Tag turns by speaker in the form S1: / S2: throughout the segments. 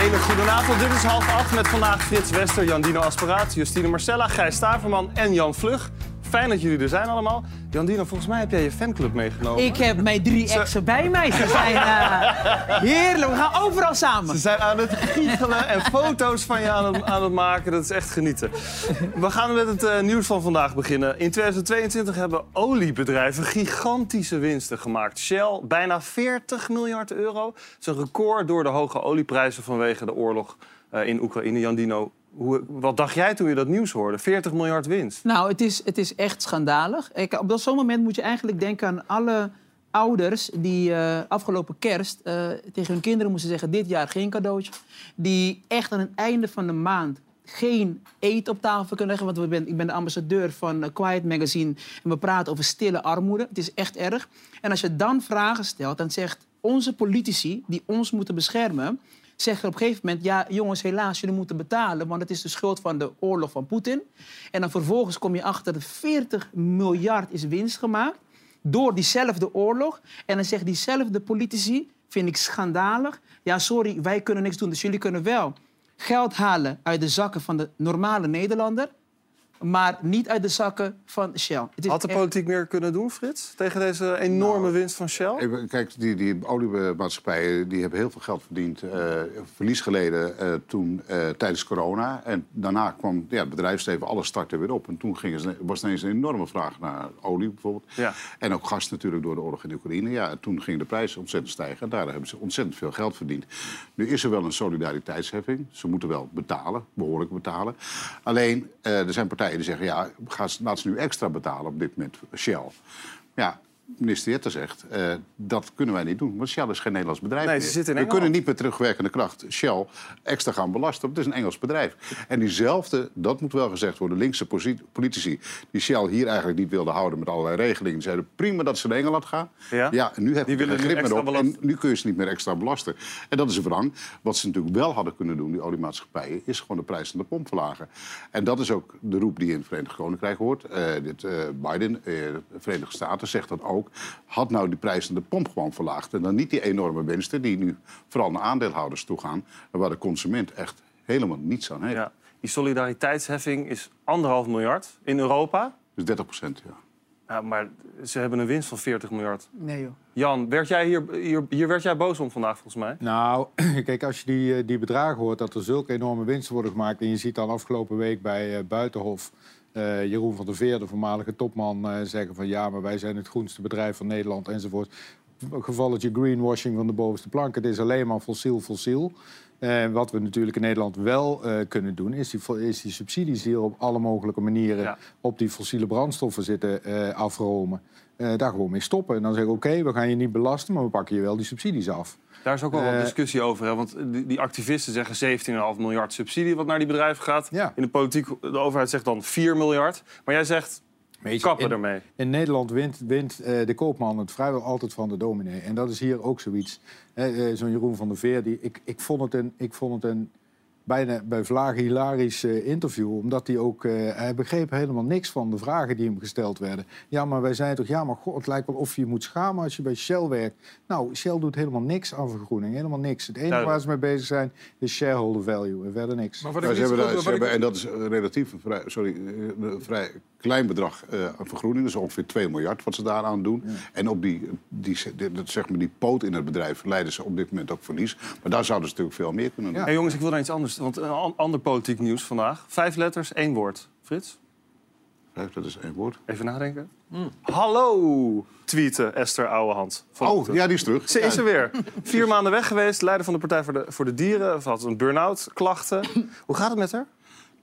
S1: hele goede avond. Dit is half acht met vandaag Frits Wester, Jandino Asperaat, Justine Marcella, Gijs Staverman en Jan Vlug. Fijn dat jullie er zijn allemaal. Jandino, volgens mij heb jij je fanclub meegenomen.
S2: Ik heb mijn drie exen bij mij. Ze zijn eh, heerlijk. We gaan overal samen.
S1: Ze zijn aan het giechelen en foto's van je aan het, aan het maken. Dat is echt genieten. We gaan met het eh, nieuws van vandaag beginnen. In 2022 hebben oliebedrijven gigantische winsten gemaakt. Shell bijna 40 miljard euro. Dat is een record door de hoge olieprijzen vanwege de oorlog eh, in Oekraïne. Jandino, hoe, wat dacht jij toen je dat nieuws hoorde? 40 miljard winst.
S2: Nou, het is, het is echt schandalig. Ik, op dat zo'n moment moet je eigenlijk denken aan alle ouders die eh, afgelopen kerst eh, tegen hun kinderen moesten zeggen... dit jaar geen cadeautje. Die echt aan het einde van de maand geen eten op tafel kunnen leggen. Want we ben, ik ben de ambassadeur van eh, Quiet Magazine. En we praten over stille armoede. Het is echt erg. En als je dan vragen stelt, dan zegt onze politici... die ons moeten beschermen zeggen op een gegeven moment... ja, jongens, helaas, jullie moeten betalen... want het is de schuld van de oorlog van Poetin. En dan vervolgens kom je achter dat 40 miljard is winst gemaakt... door diezelfde oorlog. En dan zeggen diezelfde politici, vind ik schandalig... ja, sorry, wij kunnen niks doen, dus jullie kunnen wel geld halen uit de zakken van de normale Nederlander maar niet uit de zakken van Shell.
S1: Het is Had de politiek meer kunnen doen, Frits, tegen deze enorme nou, winst van Shell?
S3: Kijk, die, die oliemaatschappijen die hebben heel veel geld verdiend, uh, verlies geleden uh, toen uh, tijdens corona. En daarna kwam ja, het bedrijfsleven, alles startte weer op. En toen ging het, was er ineens een enorme vraag naar olie bijvoorbeeld. Ja. En ook gas natuurlijk door de oorlog in Oekraïne. Ja, en toen ging de prijs ontzettend stijgen. En daar hebben ze ontzettend veel geld verdiend. Nu is er wel een solidariteitsheffing. Ze moeten wel betalen, behoorlijk betalen. Alleen, er zijn partijen die zeggen, ja, laat ze nu extra betalen op dit moment, Shell. Ja, minister Jetter zegt, uh, dat kunnen wij niet doen. Want Shell is geen Nederlands bedrijf
S1: nee, ze
S3: We kunnen niet met terugwerkende kracht Shell extra gaan belasten. Het is een Engels bedrijf. En diezelfde, dat moet wel gezegd worden, linkse politici... die Shell hier eigenlijk niet wilden houden met allerlei regelingen... zeiden prima dat ze naar Engeland gaan. Ja, ja nu heb je er grip meer op en nu kun je ze niet meer extra belasten. En dat is een wrang. Wat ze natuurlijk wel hadden kunnen doen, die oliemaatschappijen... is gewoon de prijs van de pomp verlagen. En dat is ook de roep die in het Verenigd Koninkrijk hoort. Uh, dit, uh, Biden, de Verenigde Staten, zegt dat ook had nou die prijs aan de pomp gewoon verlaagd. En dan niet die enorme winsten die nu vooral naar aandeelhouders toe gaan. Waar de consument echt helemaal niets aan heeft. Ja.
S1: Die solidariteitsheffing is anderhalf miljard in Europa.
S3: Dus 30 procent, ja.
S1: Ja, maar ze hebben een winst van 40 miljard.
S2: Nee, joh.
S1: Jan, werd jij hier, hier, hier werd jij boos om vandaag, volgens mij?
S4: Nou, kijk, als je die, eh, die bedragen hoort, dat er zulke enorme winsten worden gemaakt... en je ziet dan afgelopen week bij uh, Buitenhof uh, Jeroen van der Veer, de voormalige topman, uh, zeggen van ja, maar wij zijn het groenste bedrijf van Nederland enzovoort. Gevalletje greenwashing van de bovenste plank. Het is alleen maar fossiel, fossiel. Uh, wat we natuurlijk in Nederland wel kunnen doen, is die, is die, subsidies die op alle mogelijke manieren op die fossiele brandstoffen zitten afromen. daar gewoon mee stoppen. En dan zeggen we oké, we gaan je niet belasten, maar we pakken je wel die subsidies af.
S1: Daar is ook wel wat eh, discussie over. Hè? Want die, die, activisten zeggen 17,5 miljard subsidie wat naar die bedrijven gaat. In de politiek, de overheid zegt dan 4 miljard. Maar jij zegt, kappen
S4: in,
S1: ermee.
S4: In Nederland wint, wint uh, de koopman het vrijwel altijd van de dominee. En dat is hier ook zoiets. Uh, Zo'n Jeroen van der Veer, die, ik, ik, vond het een, ik vond het een bijna bij Vlagen hilarisch uh, interview. Omdat hij ook... Uh, hij begreep helemaal niks van de vragen die hem gesteld werden. Ja, maar wij zeiden toch... Ja, maar god, het lijkt wel of je moet schamen als je bij Shell werkt. Nou, Shell doet helemaal niks aan vergroening. Helemaal niks. Het enige waar ze mee bezig zijn is shareholder value. En verder niks.
S3: Maar ze hebben, ze hebben, en dat is relatief een vrij, sorry, een vrij klein bedrag uh, aan vergroening. Dus ongeveer 2 miljard wat ze daaraan doen. Ja. En op die, die, die, zeg maar die poot in het bedrijf leiden ze op dit moment ook verlies. Maar daar zouden ze natuurlijk veel meer kunnen doen.
S1: Ja. Hey, jongens, ik wil naar iets anders want een ander politiek nieuws vandaag. Vijf letters, één woord. Frits?
S3: Vijf letters, één woord.
S1: Even nadenken. Mm. Hallo, tweeten Esther Ouwehand.
S3: Oh, ja, die is terug.
S1: Ze is er weer. Vier maanden weg geweest, leider van de Partij voor de, voor de Dieren. Ze had een burn-out, klachten. Hoe gaat het met haar?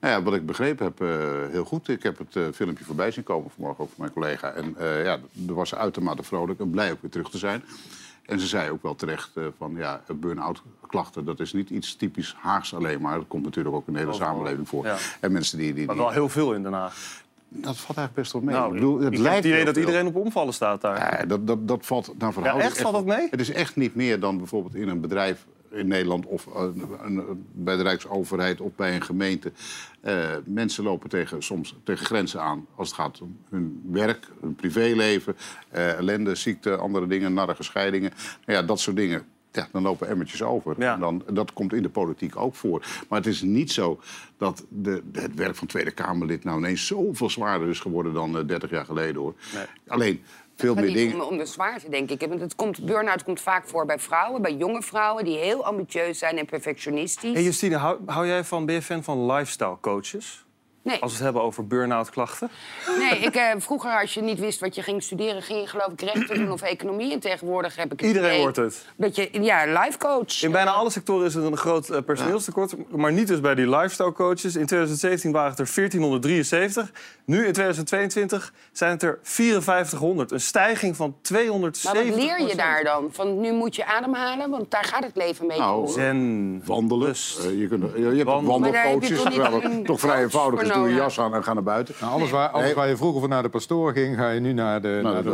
S3: Nou ja, wat ik begrepen heb, uh, heel goed. Ik heb het uh, filmpje voorbij zien komen vanmorgen ook van mijn collega. En uh, ja, er was uitermate vrolijk en blij ook weer terug te zijn. En ze zei ook wel terecht uh, van ja, burn-out klachten, dat is niet iets typisch Haags alleen maar. Dat komt natuurlijk ook in de hele samenleving voor. En mensen die, die,
S1: Maar wel heel veel in Den Haag.
S3: Dat valt eigenlijk best wel mee.
S1: Nou, ik bedoel, het ik lijkt het idee dat iedereen op omvallen staat daar.
S3: Ja, dat, dat, dat valt naar
S1: verhouding. Ja, echt valt dat mee?
S3: Het is echt niet meer dan bijvoorbeeld in een bedrijf in Nederland of uh, bij de Rijksoverheid of bij een gemeente. Uh, mensen lopen tegen, soms tegen grenzen aan als het gaat om hun werk, hun privéleven, uh, ellende, ziekte, andere dingen, narre scheidingen. Nou ja, dat soort dingen ja, dan lopen emmertjes over.
S1: Ja.
S3: En dan, dat komt in de politiek ook voor. Maar het is niet zo dat de, het werk van Tweede Kamerlid nou ineens zoveel zwaarder is geworden dan eh, 30 jaar geleden hoor.
S1: Nee.
S3: Alleen veel
S5: Maar
S3: meer dingen.
S5: om, om de zwaarte, denk ik. Want het komt, burn-out komt vaak voor bij vrouwen, bij jonge vrouwen... die heel ambitieus zijn en perfectionistisch.
S1: Hey Justine, hou, hou jij van, ben je fan van lifestyle coaches?
S5: Nee,
S1: Als we het hebben over burn-out klachten.
S5: nee ik, eh, vroeger als je niet wist wat je ging studeren... ging je geloof ik rechten doen of economie. En tegenwoordig heb ik het
S1: Iedereen
S5: idee
S1: wordt het.
S5: Dat je, ja, life coach.
S1: In bijna alle sectoren is er een groot eh, personeelstekort. Maar niet dus bij die lifestyle coaches. In 2017 waren het er 1473. Nu in 2022 zijn het er 5400. Een stijging van 270
S5: Maar wat leer je daar dan? Van nu moet je ademhalen, want daar gaat het leven beetje
S3: Nou,
S5: om.
S1: Zen.
S3: Wandelen. Eh, je, kunt, je, je hebt
S1: Wandelen.
S5: Maar daar heb je
S3: wandelcoaches.
S5: toch
S3: toch vrij eenvoudig is. Doe je jas aan en ga naar buiten.
S4: Nou, alles, waar, alles
S3: Nee.
S4: waar je vroeger voor naar de pastoor ging, ga je nu naar de, naar de.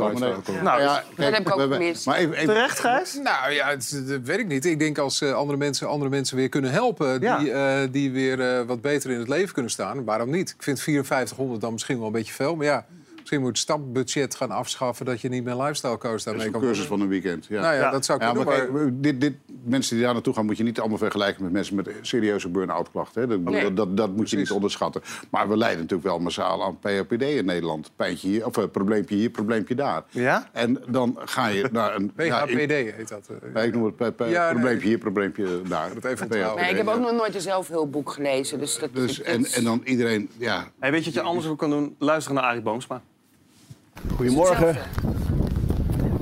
S1: Nou,
S3: ja,
S5: dat heb ik ook gemist.
S3: Maar even, even,
S1: Terecht, Gijs?
S6: Nou ja, het, dat weet ik niet. Ik denk als eh, andere, mensen, andere mensen weer kunnen helpen...
S1: Ja.
S6: die, eh, die weer eh, wat beter in het leven kunnen staan, waarom niet? Ik vind 5400 dan misschien wel een beetje veel. Maar ja, misschien moet je het stapbudget gaan afschaffen... dat je niet meer lifestyle coach
S3: dat is
S6: daarmee
S3: een
S6: kan
S3: cursus van een weekend. Ja.
S6: Nou ja,
S1: Ja.
S6: dat zou ik
S3: Ja, maar
S6: doen.
S3: kijk, dit, dit, mensen die daar naartoe gaan moet je niet allemaal vergelijken met mensen met serieuze burn-out klachten. Hè. Dat,
S5: Nee.
S3: dat, dat, dat moet je niet onderschatten. Maar we lijden natuurlijk wel massaal aan POPD in Nederland. Pijntje hier, of uh, probleempje hier, probleempje daar.
S1: Ja?
S3: En dan ga je naar een...
S6: PHPD heet dat. eh.
S3: ja, ik noem het probleempje hier, probleempje daar.
S6: Dat even.
S5: Nee, ik heb ook nog nooit een zelfhulpboek gelezen. Dus dat,
S3: Dus,
S5: dat-
S3: en, en dan iedereen, ja,
S1: Hey, weet je wat je anders ook kan doen? Luisteren naar Arie Boomsma.
S7: Goedemorgen.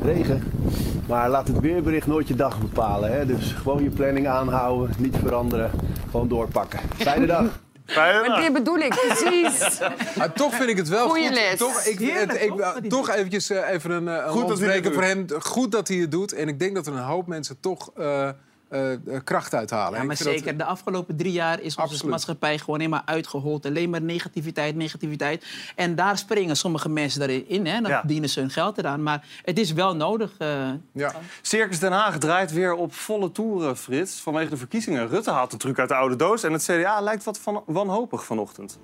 S7: Regen. Maar laat het weerbericht nooit je dag bepalen. Hè? Dus gewoon je planning aanhouden, niet veranderen. Gewoon doorpakken. Fijne dag.
S1: Fijne dag.
S5: dit bedoel ik, precies.
S6: Maar toch vind ik het wel
S5: Goeie
S6: goed.
S5: les.
S6: Toch, ik,
S2: Heerlijk,
S6: het- ik,
S2: toch,
S6: eventjes eh, even een, eh, een
S1: Goed dat hij
S6: handspreken
S1: dit
S6: voor hem. Goed dat hij het doet. En ik denk dat er een hoop mensen toch eh, eh, eh, kracht uithalen.
S2: Ja, maar
S6: dat-
S2: zeker. De afgelopen drie jaar is onze
S6: Absoluut.
S2: maatschappij gewoon helemaal uitgehold. Alleen maar negativiteit, negativiteit. En daar springen sommige mensen erin in. Hè. Dan
S1: Ja.
S2: verdienen ze hun geld eraan. Maar het is wel nodig. eh,
S6: ja.
S1: Circus Den Haag draait weer op volle toeren, Frits. Vanwege de verkiezingen. Rutte haalt de truc uit de oude doos. En het CDA lijkt wat van, wanhopig vanochtend.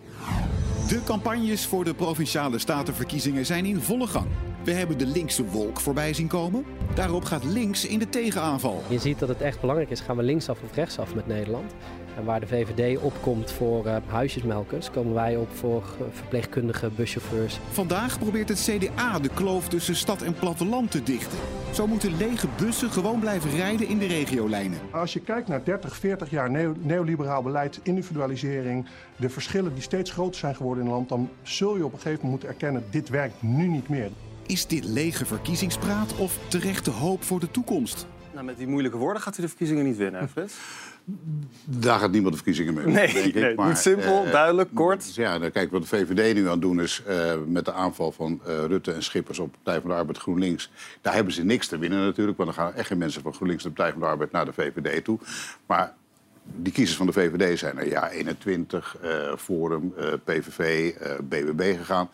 S8: De campagnes voor de provinciale statenverkiezingen zijn in volle gang. We hebben de linkse wolk voorbij zien komen. Daarop gaat links in de tegenaanval.
S9: Je ziet dat het echt belangrijk is, gaan we linksaf of rechtsaf met Nederland? En waar de VVD opkomt voor eh, huisjesmelkers, komen wij op voor eh, verpleegkundigen, buschauffeurs.
S8: Vandaag probeert het CDA de kloof tussen stad en platteland te dichten. Zo moeten lege bussen gewoon blijven rijden in de regiolijnen.
S10: Als je kijkt naar 30, 40 jaar neo- neoliberaal beleid, individualisering, de verschillen die steeds groter zijn geworden in het land, dan zul je op een gegeven moment moeten erkennen, dit werkt nu niet meer.
S8: Is dit lege verkiezingspraat of terechte hoop voor de toekomst?
S1: Nou, met die moeilijke woorden gaat hij de verkiezingen niet winnen, hè, Frits?
S3: daar gaat niemand de verkiezingen mee.
S1: Nee,
S3: denk ik.
S1: nee,
S3: Maar,
S1: moet simpel,
S3: eh,
S1: duidelijk, kort.
S3: Ja, dan kijk wat de VVD nu aan het doen is eh, met de aanval van eh, Rutte en Schippers op Partij van de Arbeid GroenLinks. Daar hebben ze niks te winnen natuurlijk, want dan gaan echt geen mensen van GroenLinks en de Partij van de Arbeid naar de VVD toe. Maar die kiezers van de VVD zijn er ja 21, eh, Forum, eh, PVV, eh, BBB gegaan.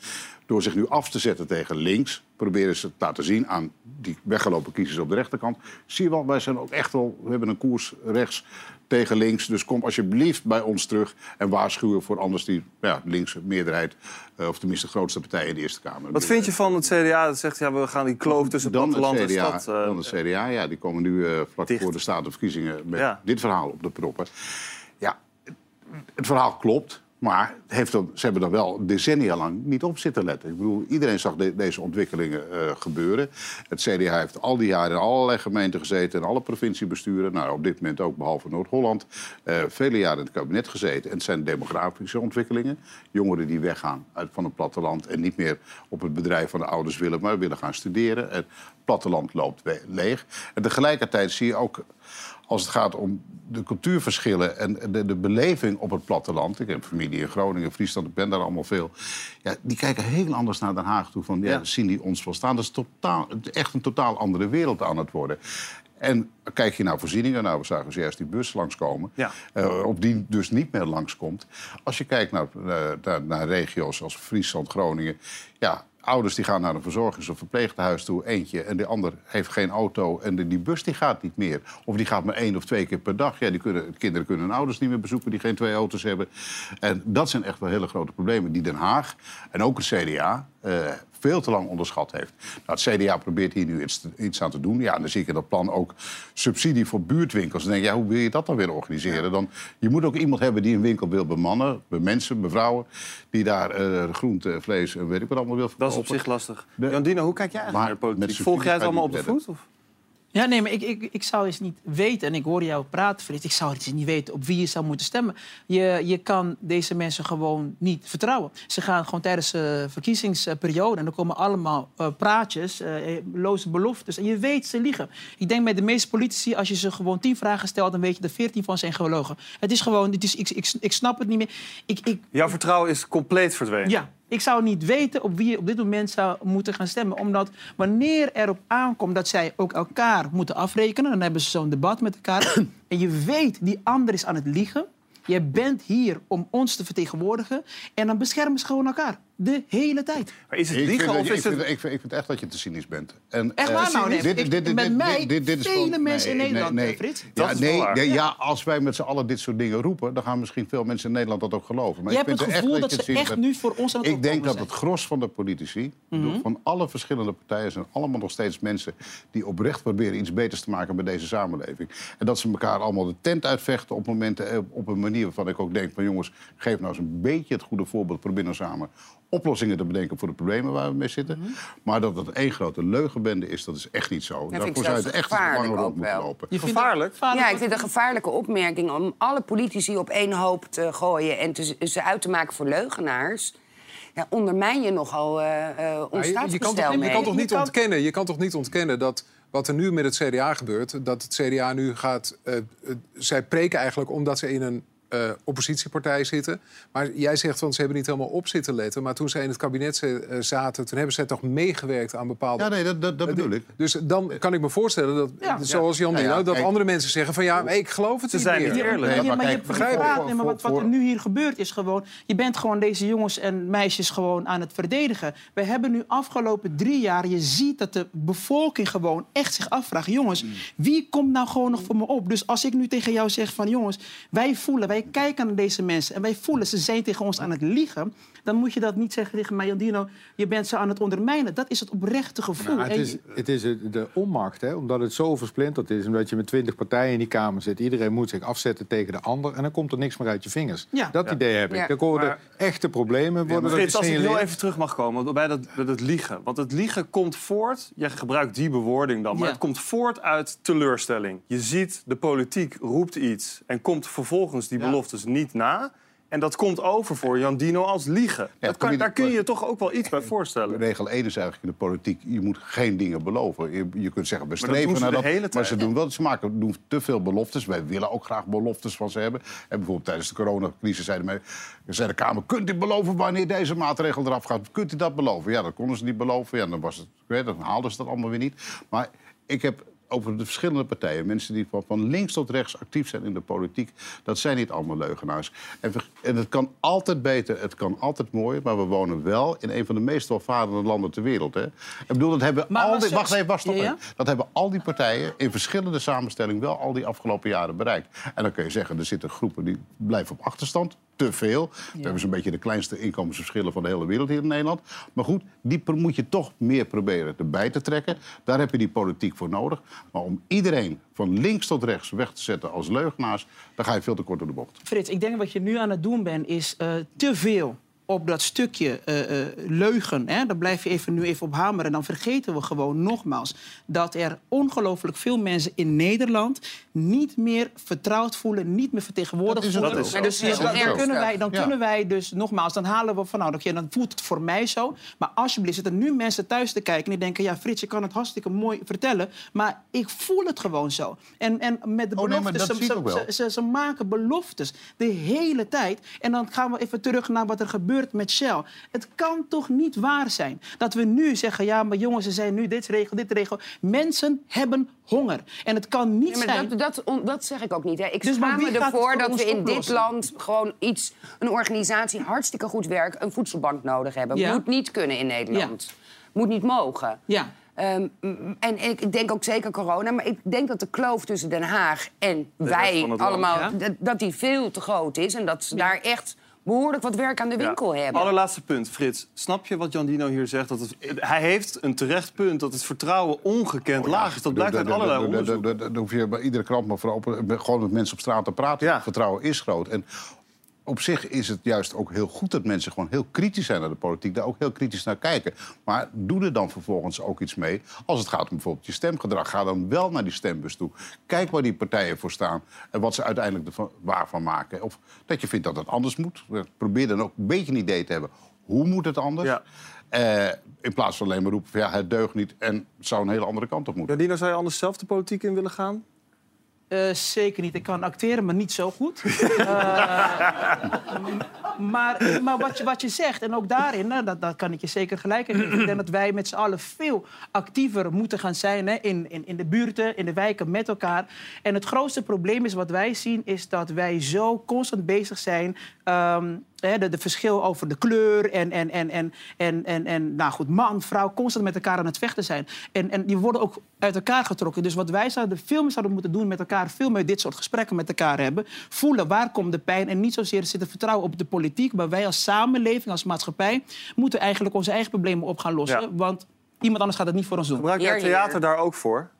S3: Door zich nu af te zetten tegen links, proberen ze te laten zien aan die weggelopen kiezers op de rechterkant. Zie je wel, wij zijn ook echt wel, we hebben een koers rechts tegen links. Dus kom alsjeblieft bij ons terug en waarschuwen voor anders die ja, linkse meerderheid, eh, of tenminste de grootste partij in de Eerste Kamer.
S1: Wat vind je van het CDA dat zegt... Ja, we gaan die kloof tussen
S3: dan
S1: platteland
S3: het
S1: en
S3: CDA,
S1: stad... eh,
S3: dan het CDA, ja, die komen nu eh, vlak
S1: dicht.
S3: voor de statenverkiezingen met
S1: Ja.
S3: dit verhaal op de proppen. Ja, het verhaal klopt, maar heeft dan, ze hebben er wel decennia lang niet op zitten letten. Ik bedoel, iedereen zag de- deze ontwikkelingen eh, gebeuren. Het CDA heeft al die jaren in allerlei gemeenten gezeten, in alle provinciebesturen. Nou, op dit moment ook behalve Noord-Holland. eh, vele jaren in het kabinet gezeten. En het zijn demografische ontwikkelingen. Jongeren die weggaan uit van het platteland en niet meer op het bedrijf van de ouders willen, maar willen gaan studeren. Het platteland loopt leeg. En tegelijkertijd zie je ook als het gaat om de cultuurverschillen en de, de beleving op het platteland. Ik heb familie in Groningen, Friesland, ik ben daar allemaal veel. Ja, die kijken heel anders naar Den Haag toe. Van, ja,
S1: Ja.
S3: Zien die ons wel staan? Dat is totaal, echt een totaal andere wereld aan het worden. En kijk je naar voorzieningen, nou, we zagen juist die bus langskomen,
S1: Ja.
S3: eh, op die dus niet meer langskomt. Als je kijkt naar, eh, naar, naar regio's als Friesland, Groningen, ja, ouders die gaan naar een verzorgings- of verpleeghuis toe, eentje, en de ander heeft geen auto en de, die bus die gaat niet meer. Of die gaat maar één of twee keer per dag. Ja, die kunnen, kinderen kunnen hun ouders niet meer bezoeken die geen twee auto's hebben. En dat zijn echt wel hele grote problemen die Den Haag en ook het CDA eh, veel te lang onderschat heeft. Nou, het CDA probeert hier nu iets, iets aan te doen. Ja, en dan zie ik in dat plan ook subsidie voor buurtwinkels. Dan denk ik, ja, hoe wil je dat dan weer organiseren? Dan, je moet ook iemand hebben die een winkel wil bemannen. Bij mensen, mevrouwen, die daar eh, groente, vlees en weet ik wat allemaal wil
S1: Dat
S3: verkopen.
S1: is op zich lastig.
S3: De-
S1: Jan Dino, hoe kijk jij eigenlijk naar de politiek? Volg jij het allemaal op de
S3: je
S1: voet? Of?
S2: Ja, nee, maar ik, ik, ik zou eens niet weten, en ik hoor jou praten, Frits, ik zou het niet weten op wie je zou moeten stemmen. Je, je kan deze mensen gewoon niet vertrouwen. Ze gaan gewoon tijdens de verkiezingsperiode en er komen allemaal eh, praatjes, eh, loze beloftes. En je weet, ze liegen. Ik denk met de meeste politici, als je ze gewoon tien vragen stelt, dan weet je dat veertien van zijn gelogen. Het is gewoon, het is, ik, ik, ik snap het niet meer. Ik, ik,
S1: Jouw vertrouwen is compleet verdwenen.
S2: ja, ik zou niet weten op wie je op dit moment zou moeten gaan stemmen. Omdat wanneer erop aankomt dat zij ook elkaar moeten afrekenen... dan hebben ze zo'n debat met elkaar. en je weet, die ander is aan het liegen. Je bent hier om ons te vertegenwoordigen. En dan beschermen ze gewoon elkaar. De hele tijd.
S1: Maar is het
S3: Ik vind,
S1: liegen of
S3: ik,
S1: is
S3: vind,
S1: het...
S3: ik, vind, ik vind echt dat je te cynisch bent. En,
S2: Echt
S3: eh,
S2: waar nou, nee.
S3: dit-
S2: Ik-
S3: dit- dit-
S2: met
S3: dit-
S2: mij
S3: dit- dit is
S2: vele
S3: gewoon-
S2: mensen in
S3: nee,
S2: Nederland,
S3: nee,
S2: eh, Frits.
S3: Ja, nee, nee, ja, als wij met z'n allen dit soort dingen roepen... dan gaan misschien veel mensen in Nederland dat ook geloven. Maar
S2: je
S3: ik
S2: hebt het
S3: vind
S2: gevoel
S3: echt
S2: dat
S3: je
S2: ze echt
S3: bent.
S2: nu voor ons aan het
S3: Ik denk dat het gros van de politici, door- van alle verschillende partijen... zijn allemaal nog steeds mensen die oprecht proberen iets beters te maken bij deze samenleving. En dat ze elkaar allemaal de tent uitvechten op momenten, eh, op een manier waarvan ik ook denk van jongens, geef nou eens een beetje het goede voorbeeld. Probeer nou samen oplossingen te bedenken voor de problemen waar we mee zitten.
S2: Mhm.
S3: Maar dat het één grote leugenbende is, dat is echt niet zo. Daarvoor zou je echt een
S5: gevaarlijk
S3: lange rond
S5: ook
S3: moeten
S5: wel.
S3: lopen.
S2: Je
S1: Gevaarlijk?
S5: Ja, ik vind het een gevaarlijke opmerking om alle politici op één hoop te gooien en te, ze uit te maken voor leugenaars. Ja, ondermijn je nogal eh eh ons
S6: je, je kan toch, je kan toch niet
S2: Je kan-
S6: ontkennen, je kan toch niet ontkennen dat wat er nu met het CDA gebeurt, dat het CDA nu gaat. eh, eh, zij preken eigenlijk omdat ze in een eh, oppositiepartij zitten. Maar jij zegt van ze hebben niet helemaal op zitten letten. Maar toen zij in het kabinet ze- eh, zaten, toen hebben zij toch meegewerkt aan bepaalde.
S3: Ja, nee, dat, dat, dat bedoel ik.
S6: Dus dan kan ik me voorstellen dat,
S2: Ja.
S6: zoals Jan
S3: Ja,
S6: Dino,
S3: ja,
S6: dat
S3: kijk.
S6: andere mensen zeggen van ja, maar ik geloof het
S1: Ze
S6: niet
S1: zijn
S6: meer.
S1: niet eerlijk.
S3: Nee, maar
S2: maar je
S3: kijk, voor-
S2: nee, maar wat, wat er nu hier gebeurt is gewoon... je bent gewoon deze jongens en meisjes gewoon aan het verdedigen. We hebben nu afgelopen drie jaar... je ziet dat de bevolking gewoon echt zich afvraagt... jongens, wie komt nou gewoon nog voor me op? Dus als ik nu tegen jou zeg van... jongens, wij voelen, wij kijken naar deze mensen... en wij voelen, ze zijn tegen ons aan het liegen... dan moet je dat niet zeggen tegen mij, Jandino... je bent ze aan het ondermijnen. Dat is het oprechte gevoel.
S4: Nou, het, is,
S2: je-
S4: het is de onmacht, hè? omdat het zo versplinterd is. Omdat je met twintig partijen in die Kamer zit. Iedereen moet zich afzetten tegen de ander. En dan komt er niks meer uit je vingers.
S2: Ja.
S4: Dat idee heb ik.
S5: Ja.
S4: Er worden
S1: Maar-
S4: echte problemen worden er
S1: Frits, als ik heel even terug mag komen bij dat, bij dat liegen. Want het liegen komt voort, jij gebruikt die bewoording dan... maar
S2: Ja.
S1: het komt voort uit teleurstelling. Je ziet, de politiek roept iets... en komt vervolgens die beloftes niet na... En dat komt over voor Jan Dino als liegen. dat kan,
S3: je-
S1: daar kun je je toch ook wel iets bij voorstellen.
S3: Regel 1 is eigenlijk in de politiek, je moet geen dingen beloven. Je, je kunt zeggen, we
S1: Maar dat doen
S3: streven naar dat.
S1: hele
S3: Maar
S1: tijd.
S3: ze doen wel, ze maken, doen te veel beloftes. Wij willen ook graag beloftes van ze hebben. En bijvoorbeeld tijdens de coronacrisis zeiden mij, zei de Kamer... kunt u beloven wanneer deze maatregel eraf gaat? Kunt u dat beloven? Ja, dat konden ze niet beloven. Ja, dan, was het, dan haalden ze dat allemaal weer niet. Maar ik heb over de verschillende partijen, mensen die van, van links tot rechts actief zijn in de politiek, dat zijn niet allemaal leugenaars. En, en het kan altijd beter, het kan altijd mooier, maar we wonen wel in een van de meest welvarende landen ter wereld. Hè? Ik bedoel, dat hebben
S2: Maar
S3: al die, wacht even, wacht,
S2: Ja, ja?
S3: Dat hebben al die partijen in verschillende samenstellingen wel al die afgelopen jaren bereikt. En dan kun je zeggen, er zitten groepen die blijven op achterstand. Te veel. We hebben zo'n beetje de kleinste inkomensverschillen van de hele wereld hier in Nederland. Maar goed, die moet je toch meer proberen erbij te trekken. Daar heb je die politiek voor nodig. Maar om iedereen van links tot rechts weg te zetten als leugenaars... dan ga je veel te kort door de bocht.
S2: Frits, ik denk wat je nu aan het doen bent, is eh, te veel op dat stukje eh, eh, leugen. Hè? Daar blijf je even, nu even op hameren. En dan vergeten we gewoon nogmaals dat er ongelooflijk veel mensen in Nederland niet meer vertrouwd voelen, niet meer vertegenwoordigd
S3: Dat is
S2: voelen.
S3: ook.
S5: Maar dus
S2: Dus
S5: heel
S2: dan, kunnen wij, dan
S3: Ja.
S2: kunnen wij dus nogmaals, dan halen we van nou, dan voelt het voor mij zo. Maar alsjeblieft zitten nu mensen thuis te kijken en die denken, ja, Frits, je kan het hartstikke mooi vertellen, maar ik voel het gewoon zo. En, en met de
S3: Oh,
S2: beloftes,
S3: dat
S2: ze, ze, ze maken beloftes de hele tijd. En dan gaan we even terug naar wat er gebeurt met Shell. Het kan toch niet waar zijn dat we nu zeggen, ja, maar jongens, ze zijn nu dit regel, dit regel. Mensen hebben honger. En het kan niet
S5: maar
S2: zijn.
S5: dat, dat, on- dat zeg ik ook niet. Hè. Ik
S2: Dus
S5: schaam me ervoor
S2: voor
S5: dat we in dit land gewoon iets, een organisatie, hartstikke goed werk, een voedselbank nodig hebben.
S2: Ja.
S5: Moet niet kunnen in Nederland. Moet niet mogen.
S2: Ja.
S5: Ehm, en ik denk ook zeker corona, maar ik denk dat de kloof tussen Den Haag en wij
S1: land,
S5: allemaal,
S2: ja.
S5: dat, dat die veel te groot is. En dat ze daar echt behoorlijk wat werk aan de winkel
S1: Ja.
S5: hebben.
S1: Allerlaatste punt, Frits. Snap je wat Jan Dino hier zegt? Dat het, hij heeft een terecht punt dat het vertrouwen ongekend laag is. Dat blijkt uit allerlei onderzoek.
S3: daar hoef je bij iedere krant maar voor open. Gewoon met mensen op straat te praten.
S1: Ja.
S3: Het vertrouwen is groot. En op zich is het juist ook heel goed dat mensen gewoon heel kritisch zijn naar de politiek. Daar ook heel kritisch naar kijken. Maar doe er dan vervolgens ook iets mee. Als het gaat om bijvoorbeeld je stemgedrag. Ga dan wel naar die stembus toe. Kijk waar die partijen voor staan. En wat ze uiteindelijk ervan, waarvan maken. Of dat je vindt dat het anders moet. Probeer dan ook een beetje een idee te hebben. Hoe moet het anders?
S1: Ja.
S3: Eh, in plaats van alleen maar roepen van ja, het deugt niet en het zou een hele andere kant op moeten.
S1: Dino, zou je anders zelf de politiek in willen gaan?
S2: Eh, zeker niet. Ik kan acteren, maar niet zo goed. Eh, maar maar wat, je, wat je zegt, en ook daarin, nou, dat, dat kan ik je zeker gelijk geven. Ik denk dat wij met z'n allen veel actiever moeten gaan zijn hè, in, in, in de buurten, in de wijken, met elkaar. En het grootste probleem is wat wij zien, is dat wij zo constant bezig zijn. Ehm, hè, de, de verschil over de kleur en, en, en, en, en, en, en nou goed, man, vrouw, constant met elkaar aan het vechten zijn. En, en die worden ook uit elkaar getrokken. Dus wat wij zouden veel meer zouden moeten doen met elkaar, veel meer dit soort gesprekken met elkaar hebben. Voelen waar komt de pijn en niet zozeer zitten vertrouwen op de politiek. Maar wij als samenleving, als maatschappij, moeten eigenlijk onze eigen problemen op gaan lossen.
S1: Ja.
S2: Want iemand anders gaat het niet voor ons doen.
S1: Gebruik
S5: hier.
S1: theater daar ook voor?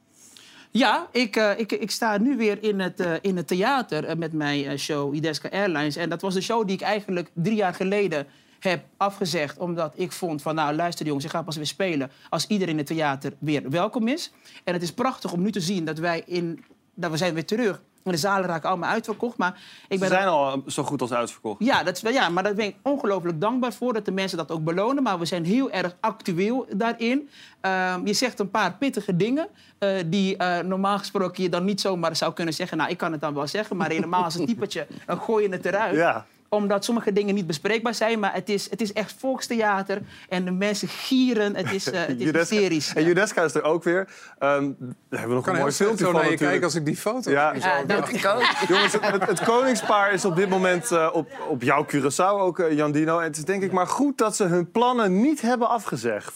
S2: Ja, ik, eh, ik, ik sta nu weer in het, eh, in het theater eh, met mijn show Ideska Airlines. En dat was de show die ik eigenlijk drie jaar geleden heb afgezegd. Omdat ik vond van, nou luister jongens, ik ga pas weer spelen... als iedereen in het theater weer welkom is. En het is prachtig om nu te zien dat wij in... Dat we zijn weer terug. De zalen raken allemaal uitverkocht. Maar ik
S1: Ze
S2: ben
S1: zijn al zo goed als uitverkocht.
S2: ja, dat is, ja, maar daar ben ik ongelooflijk dankbaar voor dat de mensen dat ook belonen. Maar we zijn heel erg actueel daarin. Ehm, je zegt een paar pittige dingen eh, die eh, normaal gesproken je dan niet zomaar zou kunnen zeggen. Nou, ik kan het dan wel zeggen, maar helemaal als een typetje, dan gooi je het eruit
S1: Ja.
S2: Omdat sommige dingen niet bespreekbaar zijn, maar het is, het is echt volkstheater. En de mensen gieren, het is, eh, het is hysterisch.
S1: En Judeska is er ook weer. Ehm, daar hebben we nog
S6: Ik kan
S1: een mooi filmpje van
S6: naar je
S1: natuurlijk.
S6: kijken als ik die foto
S1: Ja.
S6: zie.
S2: Ja, dat
S5: ik ook.
S1: Jongens, het, koningspaar is op dit moment eh, op, op jouw Curaçao ook, eh, Jan Dino. En het is denk ik maar goed dat ze hun plannen niet hebben afgezegd.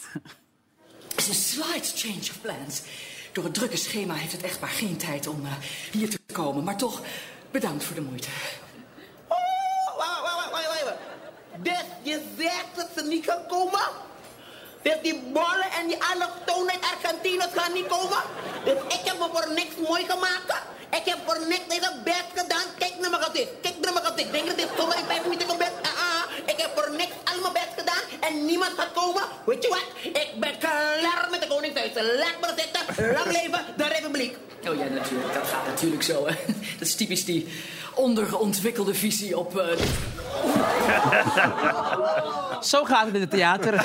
S11: Het is een slight change of plans. Door het drukke schema heeft het echtpaar geen tijd om eh, hier te komen. Maar toch, bedankt voor de moeite.
S12: Oh, wacht, wacht, wacht, wacht, wacht. Dus je zegt dat ze niet gaan komen? Dus die bollen en die allochtonen uit Argentinië gaan niet komen? Dus ik heb me voor niks mooi gemaakt? Ik heb voor niks deze best gedaan? Kijk naar mijn gezicht, kijk naar mijn gezicht. Denk je dat dit zomaar in vijf minuten mijn best? Ah, ah, ik heb voor niks al mijn best gedaan en niemand gaat komen? Weet je wat? Ik ben klaar met de koningshuis. Laat me zitten. Lang leven de republiek.
S11: Oh ja, natuurlijk. Dat gaat natuurlijk zo. Hè. Dat is typisch die onderontwikkelde visie op... eh,
S2: Zo gaat het in het theater.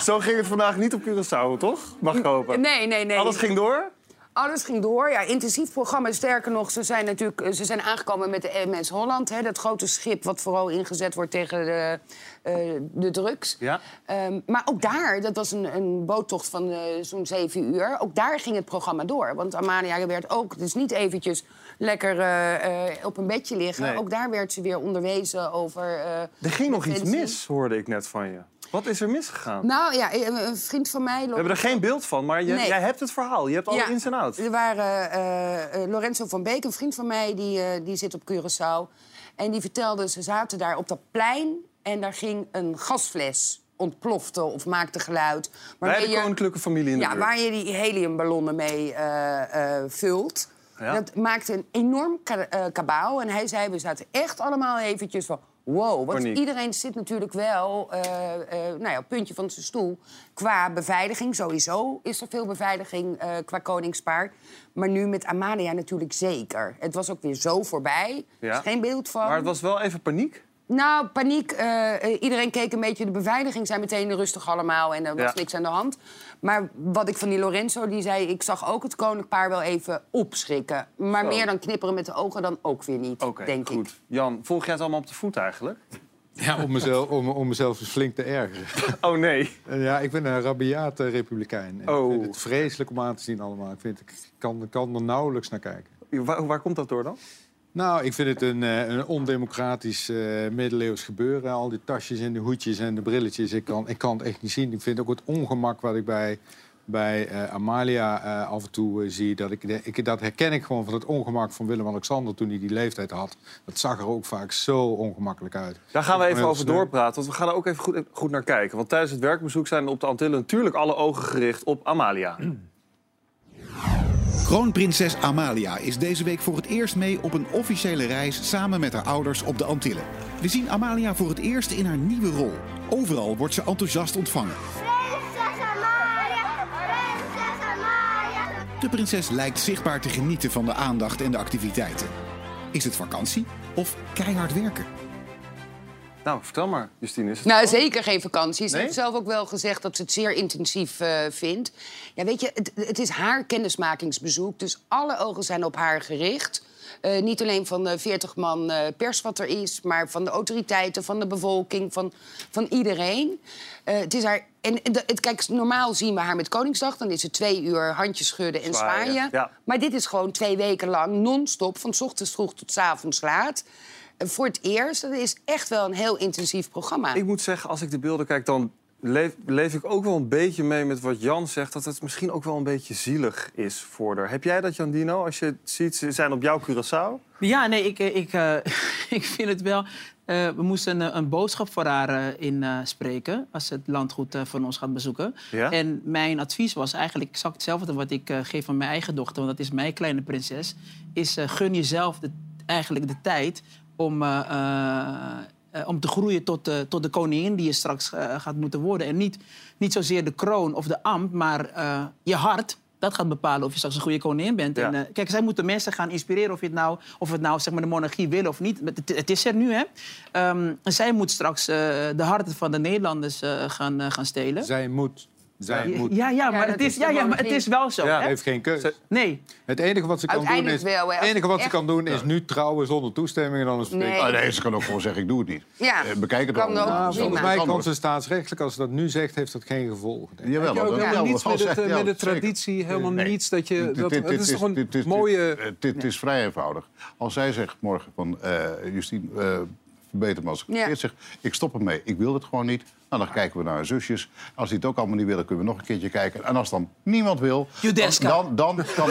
S1: Zo ging het vandaag niet op Curaçao, toch? Mag ik hopen.
S5: Nee, nee, nee.
S1: Alles ging door?
S5: Alles ging door. Ja, intensief programma. Sterker nog, ze zijn natuurlijk eh, ze zijn aangekomen met de MS Holland. Hè, dat grote schip wat vooral ingezet wordt tegen de, eh, de drugs.
S1: Ja.
S5: Ehm, maar ook daar, dat was een, een boottocht van eh, zo'n zeven uur. Ook daar ging het programma door. Want Amalia werd ook, dus niet eventjes lekker eh, eh, op een bedje liggen.
S1: Nee.
S5: Ook daar werd ze weer onderwezen over. eh,
S1: Er ging nog iets mis, hoorde ik net van je. Wat is er misgegaan?
S5: Nou ja, een een vriend van mij.
S1: We hebben er geen beeld van, maar je,
S5: Nee.
S1: jij hebt het verhaal. Je hebt alle
S5: Ja,
S1: ins en outs.
S5: Er waren eh, eh, Lorenzo van Beek, een vriend van mij, die, eh, die zit op Curaçao. En die vertelde, ze zaten daar op dat plein en daar ging een gasfles ontplofte of maakte geluid.
S1: Bij de koninklijke familie in de
S5: ja,
S1: buurt.
S5: waar je die heliumballonnen mee eh, eh, vult.
S1: Ja.
S5: Dat maakte een enorm ka eh, kabaal. En hij zei, we zaten echt allemaal eventjes van... Wow, want
S1: Paniek.
S5: iedereen zit natuurlijk wel eh, nou ja, op puntje van zijn stoel. Qua beveiliging, sowieso is er veel beveiliging eh, qua koningspaard. Maar nu met Amalia natuurlijk zeker. Het was ook weer zo voorbij. Er
S1: Ja.
S5: is geen beeld van.
S1: Maar het was wel even paniek.
S5: Nou, paniek. eh, eh, iedereen keek een beetje. De beveiliging zijn meteen rustig allemaal en er was
S1: Ja.
S5: niks aan de hand. Maar wat ik van die Lorenzo, die zei... ik zag ook het koninklijk paar wel even opschrikken. Maar
S1: Zo.
S5: meer dan knipperen met de ogen dan ook weer niet,
S1: Oké,
S5: denk ik.
S1: goed. Jan, volg jij het allemaal op de voet eigenlijk?
S4: Ja, om mezelf, om, om mezelf dus flink te ergeren.
S1: Oh nee.
S4: En ja, ik ben een rabiate republikein. En
S1: Oh.
S4: Ik vind het vreselijk om aan te zien allemaal. Ik, vind, ik kan, kan er nauwelijks naar kijken.
S1: Waar, waar komt dat door dan?
S4: Nou, ik vind het een, eh, een ondemocratisch eh, middeleeuws gebeuren. Al die tasjes en de hoedjes en de brilletjes. Ik kan, ik kan het echt niet zien. Ik vind ook het ongemak wat ik bij bij eh, Amalia af en toe zie... Dat, ik, ik, dat herken ik gewoon van het ongemak van Willem-Alexander toen hij die leeftijd had. Dat zag er ook vaak zo ongemakkelijk uit.
S1: Daar gaan we even over
S4: snel.
S1: doorpraten, want we gaan er ook even goed, goed naar kijken. Want tijdens het werkbezoek zijn op de Antillen natuurlijk alle ogen gericht op Amalia.
S8: Kroonprinses Amalia is deze week voor het eerst mee op een officiële reis samen met haar ouders op de Antillen. We zien Amalia voor het eerst in haar nieuwe rol. Overal wordt ze enthousiast ontvangen. De prinses lijkt zichtbaar te genieten van de aandacht en de activiteiten. Is het vakantie of keihard werken?
S1: Nou, vertel maar, Justine. Is het
S5: Nou, zeker geen vakantie. Ze
S1: Nee?
S5: heeft zelf ook wel gezegd dat ze het zeer intensief eh, vindt. Ja, weet je, het, het is haar kennismakingsbezoek. Dus alle ogen zijn op haar gericht. Eh, niet alleen van de 40 man eh, pers wat er is... maar van de autoriteiten, van de bevolking, van, van iedereen. Het is haar... En, het, kijk, normaal zien we haar met Koningsdag. Dan is het twee uur handjes schudden en
S1: Zwaaien,
S5: zwaaien.
S1: ja.
S5: Maar dit is gewoon twee weken lang non-stop... van 's ochtends vroeg tot 's avonds laat. Voor het eerst. Dat is echt wel een heel intensief programma.
S1: Ik moet zeggen, als ik de beelden kijk, dan leef, leef ik ook wel een beetje mee met wat Jan zegt. Dat het misschien ook wel een beetje zielig is voor haar. Heb jij dat, Jan Dino? Als je het ziet, ze zijn op jouw Curaçao.
S2: Ja, nee, ik, eh, ik, eh, ik vind het wel. eh, we moesten een, een boodschap voor haar eh, inspreken als ze het landgoed van ons gaat bezoeken.
S1: Ja?
S2: En mijn advies was eigenlijk exact hetzelfde wat ik geef aan mijn eigen dochter, want dat is mijn kleine prinses. Is gun jezelf de, eigenlijk de tijd om, eh, eh, eh, om te groeien tot, tot de koningin die je straks gaat moeten worden. En niet, niet zozeer de kroon of de ambt, maar je hart. Dat gaat bepalen of je straks een goede koningin bent.
S1: Ja.
S2: En, kijk, zij moeten mensen gaan inspireren of je het nou, of het nou zeg maar, de monarchie wil of niet. Het, het is er nu, hè. Ehm, en zij moet straks de harten van de Nederlanders gaan, gaan stelen.
S4: Zij moet. Zij moet.
S2: Ja, ja, maar, het is,
S5: is
S2: ja, ja, maar het is wel zo.
S1: Ja.
S2: hè?
S4: heeft geen keuze.
S2: Nee.
S4: Het enige wat ze kan doen is,
S5: wel, hè.
S4: het enige wat ze kan doen is nu trouwen zonder toestemming en dan is het
S5: Nee.
S3: Ah, nee, ze kan ook gewoon zeggen, ik doe het niet.
S5: Ja,
S3: Eh, Bekijk het
S5: kan ook. Prima.
S3: zo.
S4: Volgens mij
S3: kan
S4: ze staatsrechtelijk, als ze dat nu zegt, heeft dat geen gevolgen. denk ik.
S3: Jawel,
S6: ook
S3: dat-
S6: helemaal
S3: ja,
S6: niets met, het, eh, met de
S3: zeker.
S6: traditie, helemaal
S3: Nee.
S6: niets dat je... Dat,
S3: dit-
S6: het is toch een mooie...
S3: dit- Dit is vrij eenvoudig. Als zij zegt morgen van eh Justine, eh verbeter me als ik
S5: Ja.
S3: verkeerd zeg, ik stop ermee, ik wil het gewoon niet. Nou, dan kijken we naar haar zusjes. Als die het ook allemaal niet willen, kunnen we nog een keertje kijken. En als dan niemand wil, dan,
S2: Judeska.
S3: dan, dan, kan,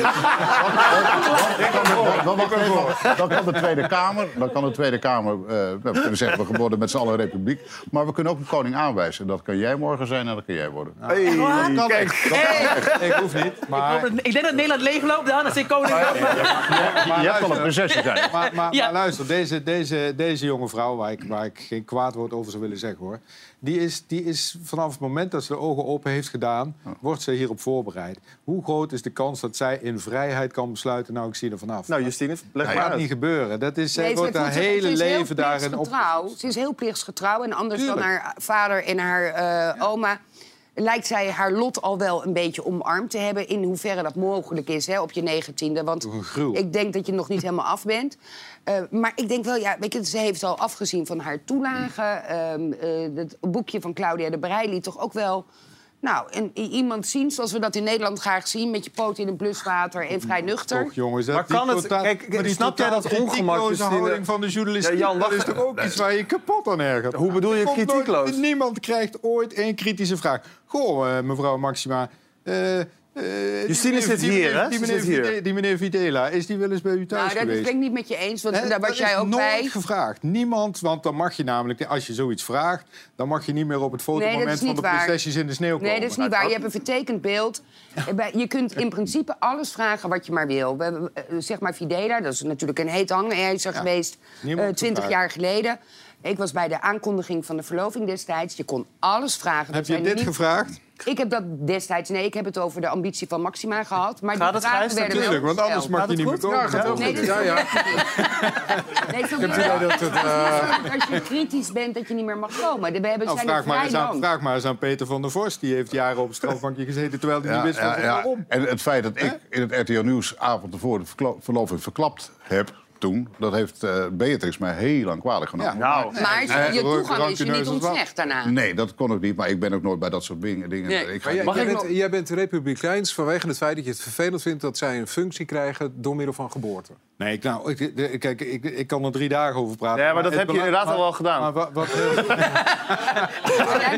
S3: dan, kan de Tweede Kamer, dan kan de Tweede Kamer, eh, we kunnen zeggen we worden met z'n allen republiek, maar we kunnen ook een koning aanwijzen. Dat kan jij morgen zijn en dat kan jij worden.
S1: Hey,
S3: Dat kan
S1: kijk.
S3: kan echt.
S4: Ik hoef niet. Maar,
S2: Ik denk dat Nederland leegloopt dan, als ik koning
S3: hebt wel
S4: luister,
S3: een prinsesje zijn.
S4: maar, maar,
S2: Ja.
S4: maar luister, deze, deze, deze jonge vrouw, waar ik, waar ik geen kwaad woord over zou willen zeggen hoor. Die is, die is vanaf het moment dat ze de ogen open heeft gedaan, wordt ze hierop voorbereid. Hoe groot is de kans dat zij in vrijheid kan besluiten, nou ik zie er vanaf?
S1: Nou, Justine, leg
S4: dat
S1: maar
S4: gaat
S1: uit.
S4: niet gebeuren. Dat is, zij
S5: Nee, ze
S4: wordt haar hele leven daarin op.
S5: Ze is heel plichtsgetrouw. En anders
S4: Tuurlijk.
S5: dan haar vader en haar eh, oma... lijkt zij haar lot al wel een beetje omarmd te hebben... in hoeverre dat mogelijk is hè, op je negentiende. Want ik denk dat je nog niet helemaal af bent. Eh, maar ik denk wel, ja, weet je, ze heeft al afgezien van haar toelagen. Ehm, eh, het boekje van Claudia de Brij liet toch ook wel... Nou, en iemand zien zoals we dat in Nederland graag zien... met je poot in het bluswater en vrij nuchter.
S4: Toch, jongens, dat
S1: Maar kan het-
S4: totaal-
S1: kijk,
S4: maar
S1: snap jij dat ongemak,
S4: houding van de
S1: Ja, Jan,
S4: dat is toch ook iets waar je kapot aan ergert?
S1: Hoe bedoel je kritiekloos?
S4: niemand krijgt ooit één kritische vraag. Goh, eh, mevrouw Maxima... eh, eh, die
S1: Justine
S4: meneer-
S1: zit hier, hè?
S4: Die meneer, die Videla, is die wel eens bij u thuis
S5: Nou, dat
S4: geweest?
S5: ben ik niet met je eens, want daar was jij ook
S4: nooit
S5: bij.
S4: gevraagd. Niemand, want dan mag je namelijk, als je zoiets vraagt... dan mag je niet meer op het fotomoment van de
S5: waar.
S4: prinsesjes in de sneeuw komen.
S5: Nee, dat is niet waar. Je hebt een vertekend beeld. Eh, Je kunt in principe alles vragen wat je maar wil. We hebben, eh, zeg maar Fidela, dat is natuurlijk een heet hangijzer geweest...
S4: Niemand
S5: eh, twintig
S4: gevraagd.
S5: jaar geleden. Ik was bij de aankondiging van de verloving destijds. Je kon alles vragen.
S4: Heb je dit
S5: niet-
S4: gevraagd?
S5: Ik heb dat destijds... Nee, ik heb het over de ambitie van Maxima gehad. Maar
S1: Gaat
S5: die
S1: het,
S5: vragen werden wel
S4: Tuurlijk, want anders mag je niet meer komen.
S6: Ja, gaat wel
S5: Nee,
S6: goed.
S5: dat is
S6: Ja, ja.
S5: Nee, het is ook niet
S6: het idee dat het, eh,
S5: als je kritisch bent, dat je niet meer mag komen. We hebben,
S4: Nou,
S5: zijn
S4: vraag, maar eens aan, vraag maar eens aan Peter van der Vorst. Die heeft jaren op het strafbankje gezeten... terwijl hij niet wist van waarom.
S3: En het feit dat ik in het RTL Nieuws avond ervoor verloving verklapt heb toen... dat heeft eh, Beatrix mij heel lang kwalijk genomen.
S4: Ja.
S1: Nou,
S5: Maar
S3: Eh,
S5: je
S4: rook-
S5: toegang is je niet ontzegd daarna.
S3: Nee, dat kon ik niet, maar ik ben ook nooit bij dat soort dingen. dingen.
S5: Nee.
S3: Ik ga
S6: jij, jij, bent, jij bent republikeins vanwege het feit dat je het vervelend vindt dat zij een functie krijgen door middel van geboorte.
S4: Nee, ik, nou, ik, kijk, ik, ik kan er drie dagen over praten.
S1: Ja, maar dat
S4: het
S1: heb je inderdaad al wel gedaan.
S4: Maar wat, wat,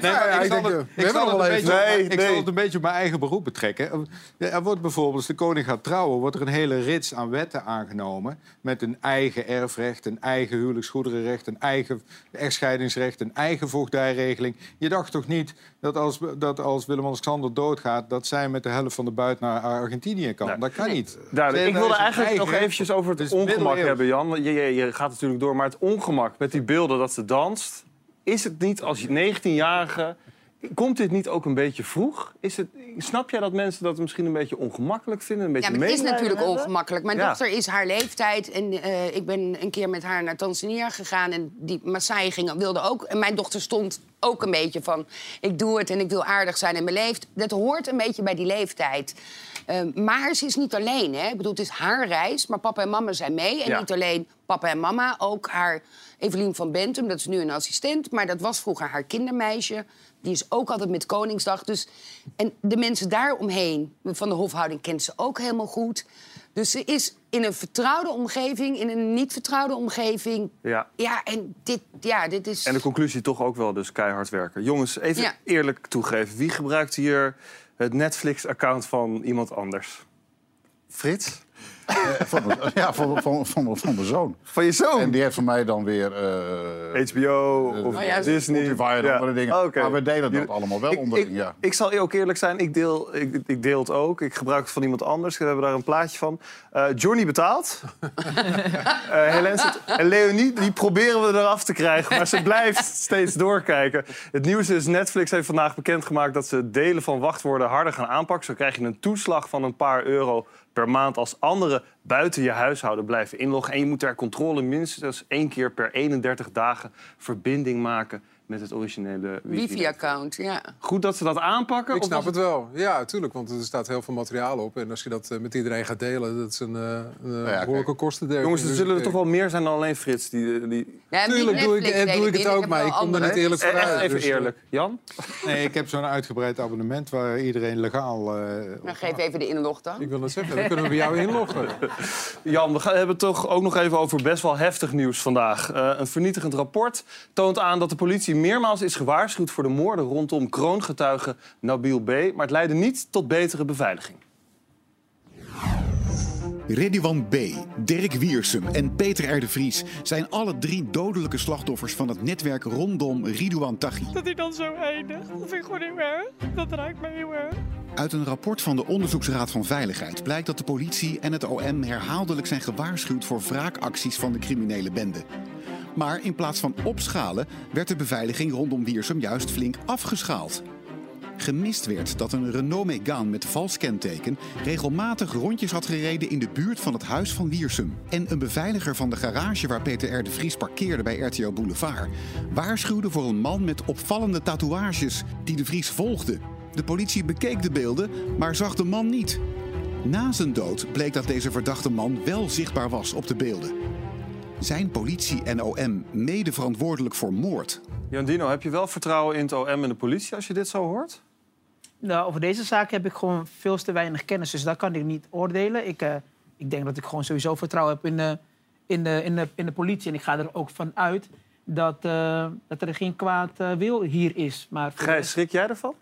S6: Nee, maar ik denk, we hebben nog wel even.
S1: Nee,
S4: ik
S1: nee.
S4: zal het een beetje op mijn eigen beroep betrekken. Er wordt bijvoorbeeld, als de koning gaat trouwen... wordt er een hele rits aan wetten aangenomen... met een eigen erfrecht, een eigen huwelijksgoederenrecht... een eigen echtscheidingsrecht, een eigen voogdijregeling. Je dacht toch niet dat als, dat als Willem-Alexander doodgaat... dat zij met de helft van de buit naar Argentinië kan? Dat kan niet.
S1: Duidelijk. Ik wilde eigenlijk
S4: eigen
S1: nog eventjes over het ongemak hebben, Jan. Je, je, je gaat natuurlijk door, maar het ongemak met die beelden dat ze danst... is het niet als 19-jarige... Komt dit niet ook een beetje vroeg? Is het, snap jij dat mensen dat misschien een beetje ongemakkelijk vinden? Een beetje
S5: Ja, maar het is natuurlijk
S1: hebben?
S5: ongemakkelijk. Mijn
S1: Ja.
S5: dochter is haar leeftijd en eh, ik ben een keer met haar naar Tanzania gegaan en die Maasai ging, wilde ook. En mijn dochter stond ook een beetje van, ik doe het en ik wil aardig zijn en mijn leeft. Dat hoort een beetje bij die leeftijd. Eh, maar ze is niet alleen. Hè? Ik bedoel, het is haar reis, maar papa en mama zijn mee. En
S1: Ja.
S5: niet alleen papa en mama, ook haar Evelien van Bentum, dat is nu een assistent. Maar dat was vroeger haar kindermeisje. Die is ook altijd met Koningsdag. Dus, en de mensen daaromheen, van de hofhouding, kent ze ook helemaal goed. Dus ze is in een vertrouwde omgeving, in een niet vertrouwde omgeving.
S1: Ja.
S5: Ja, en dit, ja, dit is...
S1: En de conclusie toch ook wel dus keihard werken. Jongens, even
S5: Ja.
S1: eerlijk toegeven. Wie gebruikt hier het Netflix-account van iemand anders? Frits?
S3: Eh, van, mijn- ja, van, van, van, van mijn zoon.
S1: Van je zoon?
S3: En die heeft van mij dan weer... eh,
S1: HBO of
S5: Oh ja,
S1: Disney.
S3: Spotify en
S1: Ja.
S3: andere dingen.
S1: Oké.
S3: Maar we delen dat allemaal wel
S1: ik,
S3: onderling,
S1: ik,
S3: ja.
S1: ik zal ook eerlijk zijn, ik deel, ik, ik deel het ook. Ik gebruik het van iemand anders. We hebben daar een plaatje van. Eh, Johnny betaalt. Eh Helene zit- en Leonie, die proberen we eraf te krijgen. Maar ze blijft steeds doorkijken. Het nieuws is, Netflix heeft vandaag bekendgemaakt... dat ze het delen van wachtwoorden harder gaan aanpakken. Zo krijg je een toeslag van een paar euro per maand... als anderen buiten je huishouden blijven inloggen. En je moet ter controle minstens één keer per 31 dagen... verbinding maken met het originele wifi.
S5: Wifi-account, ja.
S1: Goed dat ze dat aanpakken?
S6: Ik snap het wel. Ja, tuurlijk. Want er staat heel veel materiaal op. En als je dat eh, met iedereen gaat delen, dat is een, eh, een eh,
S3: ja,
S6: behoorlijke kosten.
S1: Jongens, er
S6: Dus
S1: zullen er toch wel meer zijn dan alleen Frits. Die, die...
S5: Ja,
S6: Tuurlijk doe ik, doe ik het ook, maar ik kom er niet eerlijk
S1: Eh,
S6: vooruit.
S1: Even
S6: Dus,
S1: eerlijk. Jan?
S4: Nee, ik heb zo'n uitgebreid abonnement waar iedereen legaal... eh,
S5: Dan geef even de inlog dan.
S6: Ik wil het zeggen, dan kunnen we bij jou inloggen.
S1: Jan, we gaan, hebben het toch ook nog even over best wel heftig nieuws vandaag. Eh, een vernietigend rapport toont aan dat de politie meermaals is gewaarschuwd voor de moorden rondom kroongetuige Nabil B. Maar het leidde niet tot betere beveiliging.
S8: Redouan B., Dirk Wiersum en Peter R. de Vries zijn alle drie dodelijke slachtoffers van het netwerk rondom Ridouan Taghi.
S13: Dat hij dan zo eindigt, dat vind ik gewoon heel erg. Dat raakt me heel erg.
S8: Uit een rapport van de Onderzoeksraad van Veiligheid blijkt dat de politie en het OM herhaaldelijk zijn gewaarschuwd voor wraakacties van de criminele bende. Maar in plaats van opschalen werd de beveiliging rondom Wiersum juist flink afgeschaald. Gemist werd dat een Renault Megane met vals kenteken regelmatig rondjes had gereden in de buurt van het huis van Wiersum. En een beveiliger van de garage waar Peter R. de Vries parkeerde bij RTO Boulevard waarschuwde voor een man met opvallende tatoeages die de Vries volgde. De politie bekeek de beelden, maar zag de man niet. Na zijn dood bleek dat deze verdachte man wel zichtbaar was op de beelden. Zijn politie en OM mede verantwoordelijk voor moord?
S1: Jan Dino, heb je wel vertrouwen in het OM en de politie als je dit zo hoort?
S2: Nou, over deze zaak heb ik gewoon veel te weinig kennis, dus daar kan ik niet oordelen. Ik, eh, ik denk dat ik gewoon sowieso vertrouwen heb in de, in de, in de, in de politie. En ik ga er ook van uit dat, eh, dat er geen kwaad eh, wil hier is. Maar
S1: schrik jij ervan?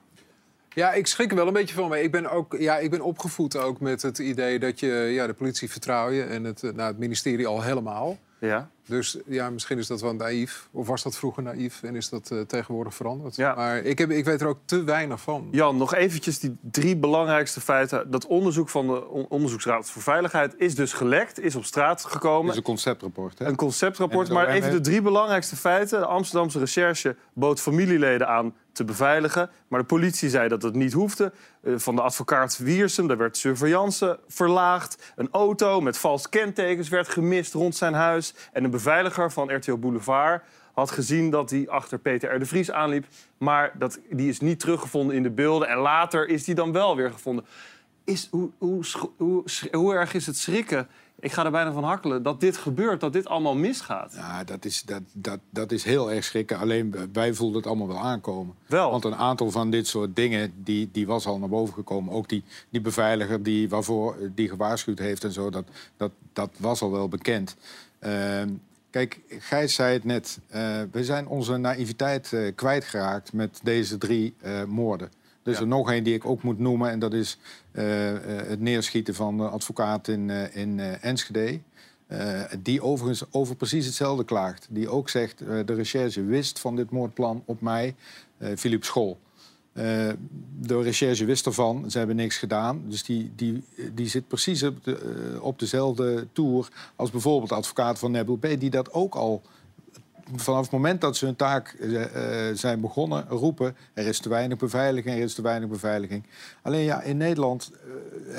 S6: Ja, ik schrik er wel een beetje van. Maar ik ben, ook, ja, ik ben opgevoed ook met het idee dat je ja, de politie vertrouw je... en het, nou, het ministerie al helemaal.
S1: Ja.
S6: Dus ja, misschien is dat wel naïef. Of was dat vroeger naïef en is dat eh, tegenwoordig veranderd.
S1: Ja.
S6: Maar ik, heb, ik weet er ook te weinig van.
S1: Jan, nog eventjes die drie belangrijkste feiten. Dat onderzoek van de On- Onderzoeksraad voor Veiligheid is dus gelekt, is op straat
S4: Dat
S1: gekomen.
S4: is een conceptrapport. Hè?
S1: Een conceptrapport, maar even de drie belangrijkste feiten. De Amsterdamse recherche bood familieleden aan te beveiligen. Maar de politie zei dat het niet hoefde. Eh, Van de advocaat Wiersum, daar werd surveillance verlaagd. Een auto met vals kentekens werd gemist rond zijn huis. En een beveiliger van RTO Boulevard had gezien dat hij achter Peter R. de Vries aanliep. Maar dat, die is niet teruggevonden in de beelden. En later is die dan wel weer gevonden. Is, hoe, hoe, hoe, hoe erg is het schrikken Ik ga er bijna van hakkelen dat dit gebeurt, dat dit allemaal misgaat.
S4: Ja, dat is, dat, dat, dat is heel erg schrikken. Alleen wij voelden het allemaal wel aankomen.
S1: Wel.
S4: Want een aantal van dit soort dingen, die, die was al naar boven gekomen. Ook die, die beveiliger die, waarvoor die gewaarschuwd heeft en zo, dat, dat, dat was al wel bekend. Ehm, kijk, Gijs zei het net. eh, we zijn onze naïviteit eh, kwijtgeraakt met deze drie eh, moorden. Er is er nog één die ik ook moet noemen. En dat is het neerschieten van de advocaat in, in Enschede. Die overigens over precies hetzelfde klaagt. Die ook zegt, de recherche wist van dit moordplan op mij, Philip School. Eh, de recherche wist ervan, ze hebben niks gedaan. Dus die, die, die zit precies op, de, eh, op dezelfde toer als bijvoorbeeld de advocaat van Nebel B... die dat ook al vanaf het moment dat ze hun taak eh, eh, zijn begonnen roepen... er is te weinig beveiliging, er is te weinig beveiliging. Alleen ja, in Nederland eh,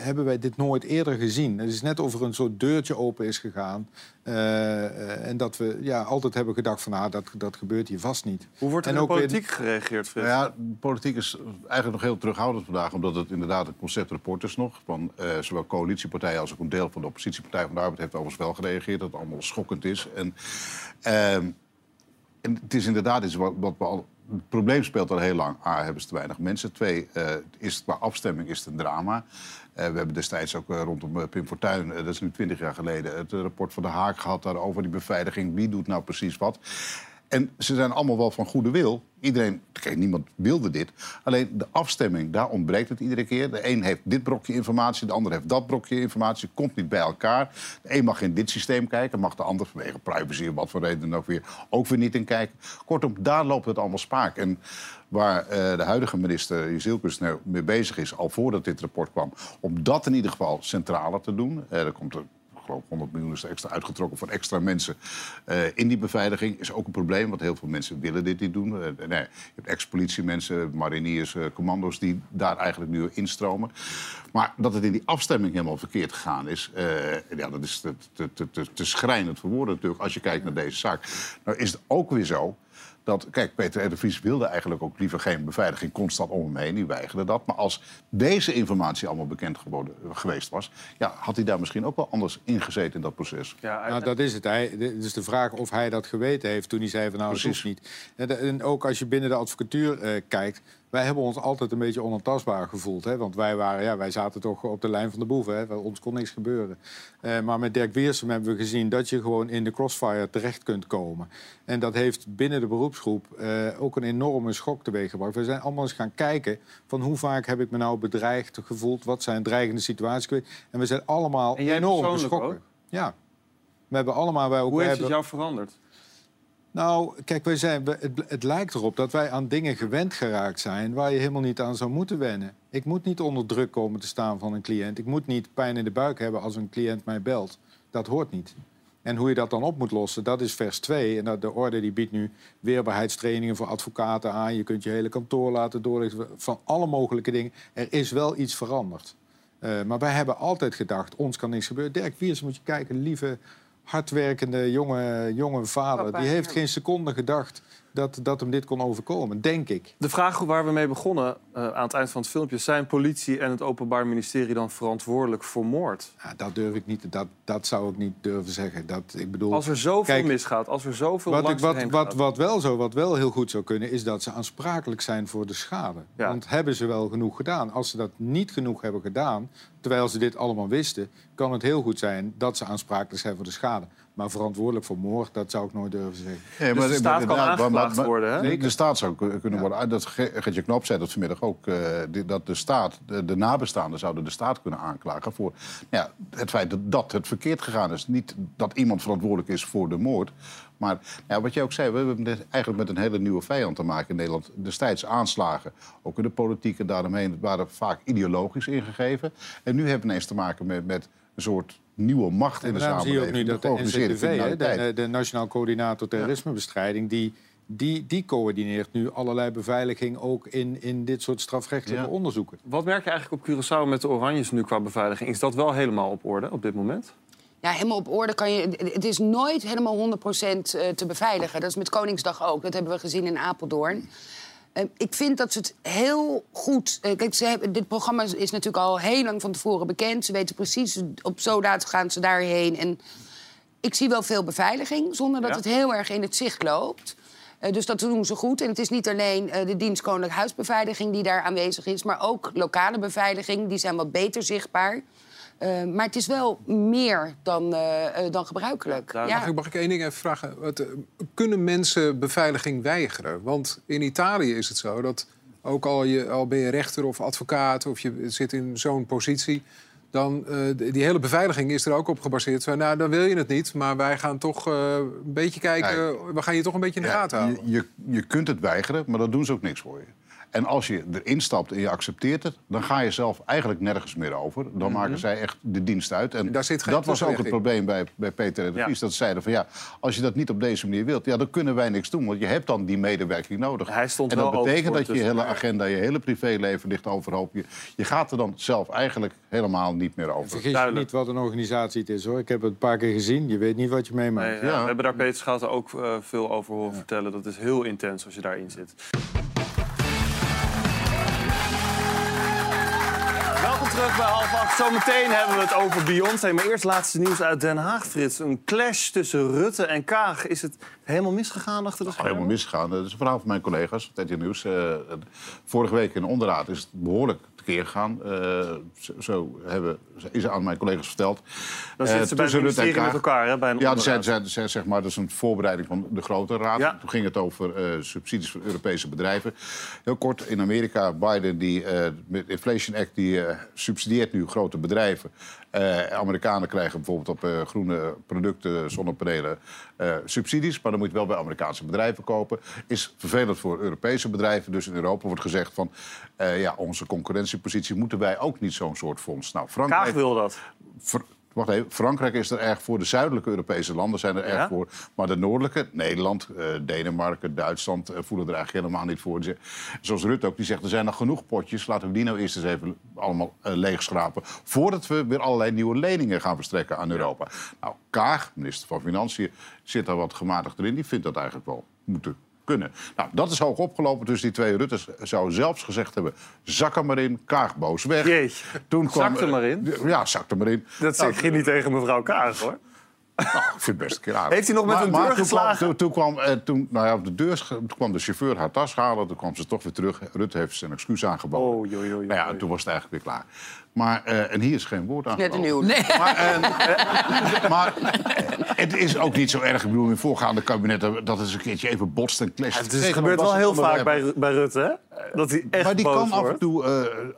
S4: hebben wij dit nooit eerder gezien. Het is net of er een soort deurtje open is gegaan. eh, eh, en dat we ja, altijd hebben gedacht van ah, dat, dat gebeurt hier vast niet.
S1: Hoe wordt er
S4: En
S1: in de politiek gereageerd, Frits?
S3: Nou ja, de politiek is eigenlijk nog heel terughoudend vandaag... omdat het inderdaad een conceptrapport is nog... van eh, zowel coalitiepartijen als ook een deel van de oppositiepartij van de Arbeid... heeft overigens wel gereageerd, dat het allemaal schokkend is. En, ehm, en het is inderdaad iets wat, wat we al... Het probleem speelt al heel lang. A, hebben ze te weinig mensen. Twee, eh, is het, qua afstemming is het een drama. Eh, we hebben destijds ook eh, rondom Pim Fortuyn, dat is nu twintig jaar geleden... het rapport van de Haak gehad daarover, die beveiliging. Wie doet nou precies wat? En ze zijn allemaal wel van goede wil. Iedereen, niemand wilde dit. Alleen de afstemming, daar ontbreekt het iedere keer. De een heeft dit brokje informatie, de ander heeft dat brokje informatie. Komt niet bij elkaar. De een mag in dit systeem kijken, mag de ander vanwege privacy of wat voor reden dan ook weer, ook weer niet in kijken. Kortom, daar loopt het allemaal spaak. En waar eh, de huidige minister Jezielkus nou mee bezig is, al voordat dit rapport kwam, om dat in ieder geval centraler te doen. Eh, er komt er ik geloof 100 miljoen extra uitgetrokken voor extra mensen eh, in die beveiliging. Is ook een probleem, want heel veel mensen willen dit niet doen. Eh, nee, je hebt ex-politiemensen, mariniers, eh, commando's die daar eigenlijk nu instromen. Maar dat het in die afstemming helemaal verkeerd gegaan is, ja, dat is te, te, te, te schrijnend voor woorden natuurlijk als je kijkt naar deze zaak. Nou is het ook weer zo dat, kijk, Peter R. de Vries wilde eigenlijk ook liever geen beveiliging constant om hem heen. Die weigerde dat. Maar als deze informatie allemaal bekend geworden, geweest was... Ja, had hij daar misschien ook wel anders ingezeten in dat proces.
S4: Nou, dat is het. Hij, het is de vraag of hij dat geweten heeft toen hij zei van nou, dat hoeft niet. En ook als je binnen de advocatuur eh, kijkt... wij hebben ons altijd een beetje onaantastbaar gevoeld. Hè? Want wij, waren, ja, wij zaten toch op de lijn van de boeven. Hè? Ons kon niks gebeuren. Eh, maar met Dirk Wiersum hebben we gezien dat je gewoon in de crossfire terecht kunt komen. En dat heeft binnen de beroepsgroep eh, ook een enorme schok teweeggebracht. We zijn allemaal eens gaan kijken van hoe vaak heb ik me nou bedreigd gevoeld... wat zijn dreigende situaties geweest. En we zijn allemaal
S1: En jij
S4: enorm geschrokken.
S1: ook?
S4: Ja. We hebben allemaal bij elkaar...
S1: Hoe heeft het jou veranderd?
S4: Nou, kijk, wij zijn, het, het lijkt erop dat wij aan dingen gewend geraakt zijn waar je helemaal niet aan zou moeten wennen. Ik moet niet onder druk komen te staan van een cliënt. Ik moet niet pijn in de buik hebben als een cliënt mij belt. Dat hoort niet. En hoe je dat dan op moet lossen, dat is vers 2. En dat de orde die biedt nu weerbaarheidstrainingen voor advocaten aan. Je kunt je hele kantoor laten doorlichten van alle mogelijke dingen. Er is wel iets veranderd. Eh, maar wij hebben altijd gedacht, ons kan niks gebeuren. Dirk Wiers, moet je kijken, lieve, hardwerkende jonge, jonge vader. Die heeft geen seconde gedacht dat, dat hem dit kon overkomen, denk ik.
S1: De vraag waar we mee begonnen eh, aan het eind van het filmpje... zijn politie en het Openbaar Ministerie dan verantwoordelijk voor moord?
S4: Ja, dat durf ik niet, dat, dat zou ik niet durven zeggen. Dat, ik bedoel,
S1: Als er zoveel
S4: Kijk,
S1: misgaat, als er zoveel
S4: wat, ik, wat, wat,
S1: gaat.
S4: wat, wel zo, wat wel heel goed zou kunnen, is dat ze aansprakelijk zijn voor de schade.
S1: Ja.
S4: Want hebben ze wel genoeg gedaan? Als ze dat niet genoeg hebben gedaan, terwijl ze dit allemaal wisten, kan het heel goed zijn dat ze aansprakelijk zijn voor de schade. Maar verantwoordelijk voor moord, dat zou ik nooit durven zeggen.
S3: Nee,
S1: Dus de staat kan worden, hè?
S3: Nee, de staat zou kun- kunnen worden. ah, Dat Ge- Gertje Knop zei dat vanmiddag ook. eh, die- dat de staat, de, de nabestaanden zouden de staat kunnen aanklagen voor nou ja, het feit dat, dat het verkeerd gegaan is. Niet dat iemand verantwoordelijk is voor de moord. Maar nou ja, wat jij ook zei, we hebben eigenlijk met een hele nieuwe vijand te maken in Nederland. Destijds aanslagen, ook in de politiek en daaromheen, waren vaak ideologisch ingegeven. En nu hebben we ineens te maken met, met een soort nieuwe macht in de
S4: En daarom zie je ook
S3: samenleving.
S4: nu dat de NCTV, de, de Nationaal Coördinator Terrorismebestrijding, die, die, die coördineert nu allerlei beveiliging ook in, in dit soort strafrechtelijke
S1: Ja.
S4: onderzoeken.
S1: Wat merk je eigenlijk op Curaçao met de Oranjes nu qua beveiliging? Is dat wel helemaal op orde op dit moment?
S5: Ja, helemaal op orde kan je. Het is nooit helemaal 100% eh, te beveiligen. Dat is met Koningsdag ook. Dat hebben we gezien in Apeldoorn. Eh, ik vind dat ze het heel goed... eh, kijk, ze hebben, dit programma is, natuurlijk al heel lang van tevoren bekend. Ze weten precies, op zo laat gaan ze daarheen. En ik zie wel veel beveiliging, zonder dat
S1: Ja?
S5: het heel erg in het zicht loopt. Eh, dus dat doen ze goed. En het is niet alleen eh, de dienst Koninklijk Huisbeveiliging die daar aanwezig is... maar ook lokale beveiliging, die zijn wat beter zichtbaar. Eh, maar het is wel meer dan, eh, eh, dan gebruikelijk.
S6: Mag, ik, mag ik één ding even vragen? Wat, kunnen mensen beveiliging weigeren? Want in Italië is het zo dat ook al, je, al ben je rechter of advocaat... of je zit in zo'n positie... dan eh, die hele beveiliging is er ook op gebaseerd. Zo, nou, dan wil je het niet, maar wij gaan toch eh, een beetje kijken... we gaan je toch een beetje in de
S3: Ja,
S6: gaten houden.
S3: Je, je, je kunt het weigeren, maar dan doen ze ook niks voor je. En als je erin stapt en je accepteert het, dan ga je zelf eigenlijk nergens meer over. Dan maken zij echt de dienst uit. En
S6: Daar zit geen
S3: dat was ook het probleem bij, bij Peter en de
S1: Ja.
S3: Vries. Dat ze zeiden van ja, als je dat niet op deze manier wilt, ja, dan kunnen wij niks doen. Want je hebt dan die medewerking nodig.
S1: Hij stond
S3: en dat
S1: wel
S3: betekent dat je hele agenda, je hele privéleven ligt overhoop. Je, je gaat er dan zelf eigenlijk helemaal niet meer over.
S4: Vergis je niet wat een organisatie het is, hoor. Ik heb het een paar keer gezien. Je weet niet wat je meemaakt.
S1: Nee, ja, We hebben daar Peter Schouten ook eh, veel over horen vertellen. Dat is heel intens als je daarin zit. Bij half acht. Zometeen hebben we het over Beyoncé. Maar eerst laatste nieuws uit Den Haag, Frits. Een clash tussen Rutte en Kaag. Is het helemaal misgegaan achter de schermen?
S3: Helemaal misgegaan. Dat is een verhaal van mijn collega's, TT Nieuws. Eh, vorige week in de onderraad is het behoorlijk tekeer gegaan. Eh, zo, zo hebben, is aan mijn collega's verteld.
S1: Dan
S3: Eh,
S1: zitten ze bij het met elkaar, hè, bij een
S3: Ja, dat zijn, zeg maar, dat is een voorbereiding van de grote raad.
S1: Ja.
S3: Toen ging het over eh, subsidies voor Europese bedrijven. Heel kort, in Amerika, Biden, die, eh, met de Inflation Act, die subsidieert nu grote bedrijven. Amerikanen krijgen bijvoorbeeld op groene producten, zonnepanelen, subsidies. Maar dan moet je wel bij Amerikaanse bedrijven kopen. Is vervelend voor Europese bedrijven. Dus in Europa wordt gezegd van... ja, onze concurrentiepositie moeten wij ook niet zo'n soort fonds. Nou, Frankrijk...
S1: Kaag wil dat.
S3: Wacht even, Frankrijk is er erg voor. De zuidelijke Europese landen zijn er
S1: Ja?
S3: erg voor. Maar de noordelijke, Nederland, eh, Denemarken, Duitsland... eh, voelen er eigenlijk helemaal niet voor. Zeggen- Zoals Rutte ook, die zegt er zijn nog genoeg potjes. Laten we die nou eerst eens even allemaal eh, leegschrapen... voordat we weer allerlei nieuwe leningen gaan verstrekken aan Europa. Nou, Kaag, minister van Financiën, zit daar wat gematigd in. Die vindt dat eigenlijk wel moeten kunnen. Nou, dat is hoog opgelopen tussen die twee Ruttes. Zou zelfs gezegd hebben, zak er maar in, Kaag boos weg.
S1: Jeetje.
S3: Toen
S1: Zak er maar in?
S3: Ja, zak er maar in.
S1: Dat
S3: Nou,
S1: zeg je niet tegen mevrouw Kaag, hoor.
S3: nou, ik vind het best een keer aardig.
S1: Heeft hij nog met
S3: Maar-
S1: een
S3: maar
S1: deur
S3: toen kwam-
S1: geslagen?
S3: Toen, toen kwam, eh, toen, nou ja, op de deur toen kwam de chauffeur haar tas halen. Toen kwam ze toch weer terug. Rutte heeft zijn excuus aangeboden.
S1: Oh, joh, joh, joh,
S3: nou ja, en toen was het eigenlijk weer klaar. Maar, eh, en hier is geen woord aan
S5: Net een nieuw.
S2: Nee.
S3: Maar, eh, maar het is ook niet zo erg. Ik bedoel, in voorgaande kabinetten dat het eens een keertje even botst en clasht.
S1: Het, is- gebeurt wel heel vaak bij, bij Rutte, hè? Dat hij echt
S3: Maar die
S1: boos
S3: kan af en toe, eh,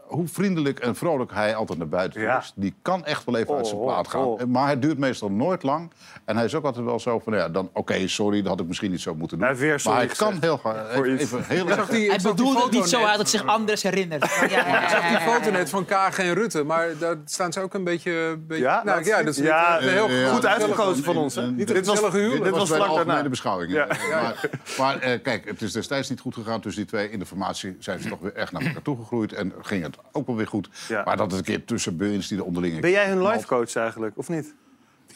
S3: hoe vriendelijk en vrolijk hij altijd naar buiten
S1: Ja.
S3: is... die kan echt wel even uit zijn
S1: Oh,
S3: plaat gaan.
S1: oh.
S3: Maar het duurt meestal nooit lang. En hij is ook altijd wel zo van, ja, dan oké, sorry, dat had ik misschien niet zo moeten doen.
S1: Hij
S3: maar hij kan heel even, heel
S6: Ik zag die, ik
S2: Hij
S6: zag die
S2: bedoelde het niet zo uit dat zich anders herinnert. Ja, ja,
S6: Ik zag die foto net van Kaag en Rutte, maar daar staan ze ook een beetje... beetje
S1: Ja,
S6: nou,
S1: dat-
S6: ja, dat is
S1: ja,
S6: een heel
S3: eh, ja,
S1: Goed uitgekozen van ons, Niet
S3: dit
S1: dit was, dit was
S3: de
S1: vlak
S3: algemene
S1: daarna.
S3: beschouwing.
S1: Ja.
S3: Maar, maar eh, kijk, het is destijds niet goed gegaan tussen die twee. In de formatie zijn ze toch weer echt naar elkaar toegegroeid. En ging het ook wel weer goed.
S1: Ja.
S3: Maar dat het een keer tussen beurt die de onderlinge...
S1: Ben jij hun life coach eigenlijk, of niet?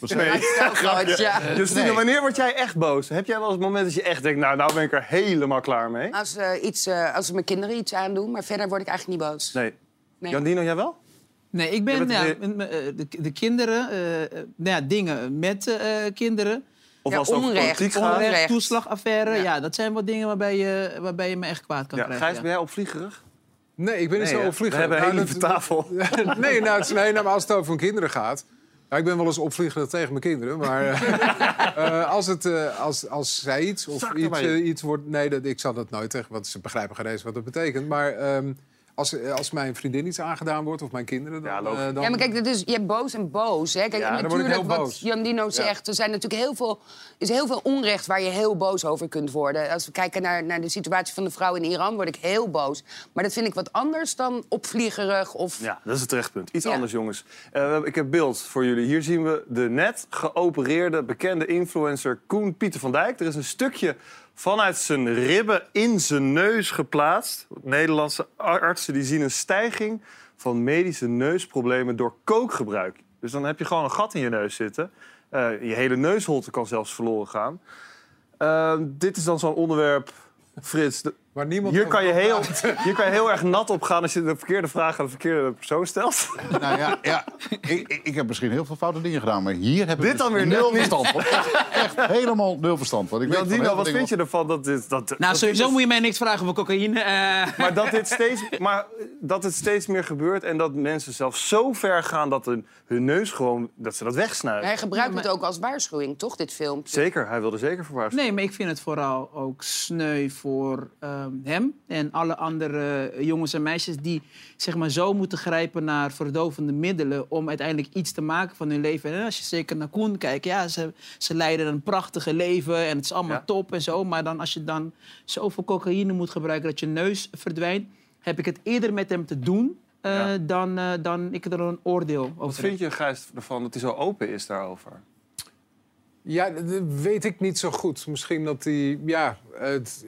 S3: Wat zei je?
S5: Stelcoach, ja.
S3: Nee.
S1: wanneer word jij echt boos? Heb jij wel eens het moment dat je echt denkt, nou, nou ben ik er helemaal klaar mee?
S5: Als, eh, iets, eh, als mijn kinderen iets aandoen, maar verder word ik eigenlijk niet boos.
S1: Nee.
S5: Nee.
S1: Jandino, jij wel?
S2: Nee, ik ben ja, me- eh, de, de kinderen, eh, eh, nou ja, dingen met eh, kinderen.
S1: Of
S5: Ja,
S1: als het over
S5: onrecht.
S1: politiek gaat?
S5: Onrecht.
S2: Onrecht, toeslagaffaire.
S5: Ja.
S2: Ja. dat zijn wat dingen waarbij je, waarbij je me echt kwaad kan
S1: Ja,
S2: krijgen.
S1: Gijs,
S2: ja.
S1: ben jij opvliegerig?
S6: Nee, ik ben niet
S1: Nee,
S6: zo
S1: hè?
S6: opvliegend.
S1: We hebben een
S6: Nou,
S1: hele lieve
S6: dat-
S1: tafel.
S6: nee, nou, het is, nee, nou, maar als het over kinderen gaat... Ja, ik ben wel eens opvliegend tegen mijn kinderen, maar eh, eh, als, het, eh, als, als zij iets of iets, iets wordt... Nee, dat, ik zal dat nooit tegen, want ze begrijpen geen eens wat dat betekent. Maar ehm, als, als mijn vriendin iets aangedaan wordt of mijn kinderen... Dan,
S1: Ja,
S6: eh, dan,
S5: Ja, maar kijk, dat is, je hebt boos en boos. Hè? Kijk,
S6: Ja,
S5: en
S6: dan word ik
S5: natuurlijk, wat
S6: boos.
S5: Jandino zegt, er zijn natuurlijk heel veel, is heel veel onrecht waar je heel boos over kunt worden. Als we kijken naar, naar de situatie van de vrouw in Iran, word ik heel boos. Maar dat vind ik wat anders dan opvliegerig of...
S1: Ja, dat is het terechtpunt. Iets
S5: Ja.
S1: anders, jongens. Eh, ik heb beeld voor jullie. Hier zien we de net geopereerde bekende influencer Koen Pieter van Dijk. Er is een stukje vanuit zijn ribben in zijn neus geplaatst. Nederlandse artsen die zien een stijging van medische neusproblemen door kookgebruik. Dus dan heb je gewoon een gat in je neus zitten. Eh, je hele neusholte kan zelfs verloren gaan. Eh, dit is dan zo'n onderwerp, Frits.
S6: Waar niemand
S1: Hier kan, je heel, hier kan je heel erg nat op gaan als je de verkeerde vraag aan de verkeerde persoon stelt.
S3: Nou ja, ja ik, ik, ik heb misschien heel veel foute dingen gedaan, maar hier heb ik
S1: Dit
S3: dus
S1: dan weer
S3: nul verstand van. Echt, helemaal nul verstand van. Ik weet van heel
S1: Dino,
S3: veel
S1: wat vind je ervan dat dit... Dat,
S2: Nou,
S1: dat
S2: sowieso
S1: dit
S2: moet je mij niks vragen over cocaïne. eh.
S1: Maar dat, dit steeds, maar dat het steeds meer gebeurt en dat mensen zelfs zo ver gaan dat hun, hun neus gewoon dat ze dat wegsnuiven.
S5: Hij gebruikt het ook als waarschuwing, toch, dit filmpje?
S1: Zeker, hij wilde zeker voor waarschuwen.
S2: Nee, maar ik vind het vooral ook sneu voor ehm, hem en alle andere jongens en meisjes die zeg maar, zo moeten grijpen naar verdovende middelen om uiteindelijk iets te maken van hun leven. En als je zeker naar Koen kijkt, ja, ze, ze leiden een prachtige leven en het is allemaal
S1: Ja.
S2: top en zo. Maar dan als je dan zoveel cocaïne moet gebruiken dat je neus verdwijnt, heb ik het eerder met hem te doen eh,
S1: Ja.
S2: dan, eh, dan ik er een oordeel over
S1: Wat vind je, Gijs, ervan dat hij zo open is daarover?
S6: Ja, dat dat weet ik niet zo goed. Misschien dat hij... Ja, het,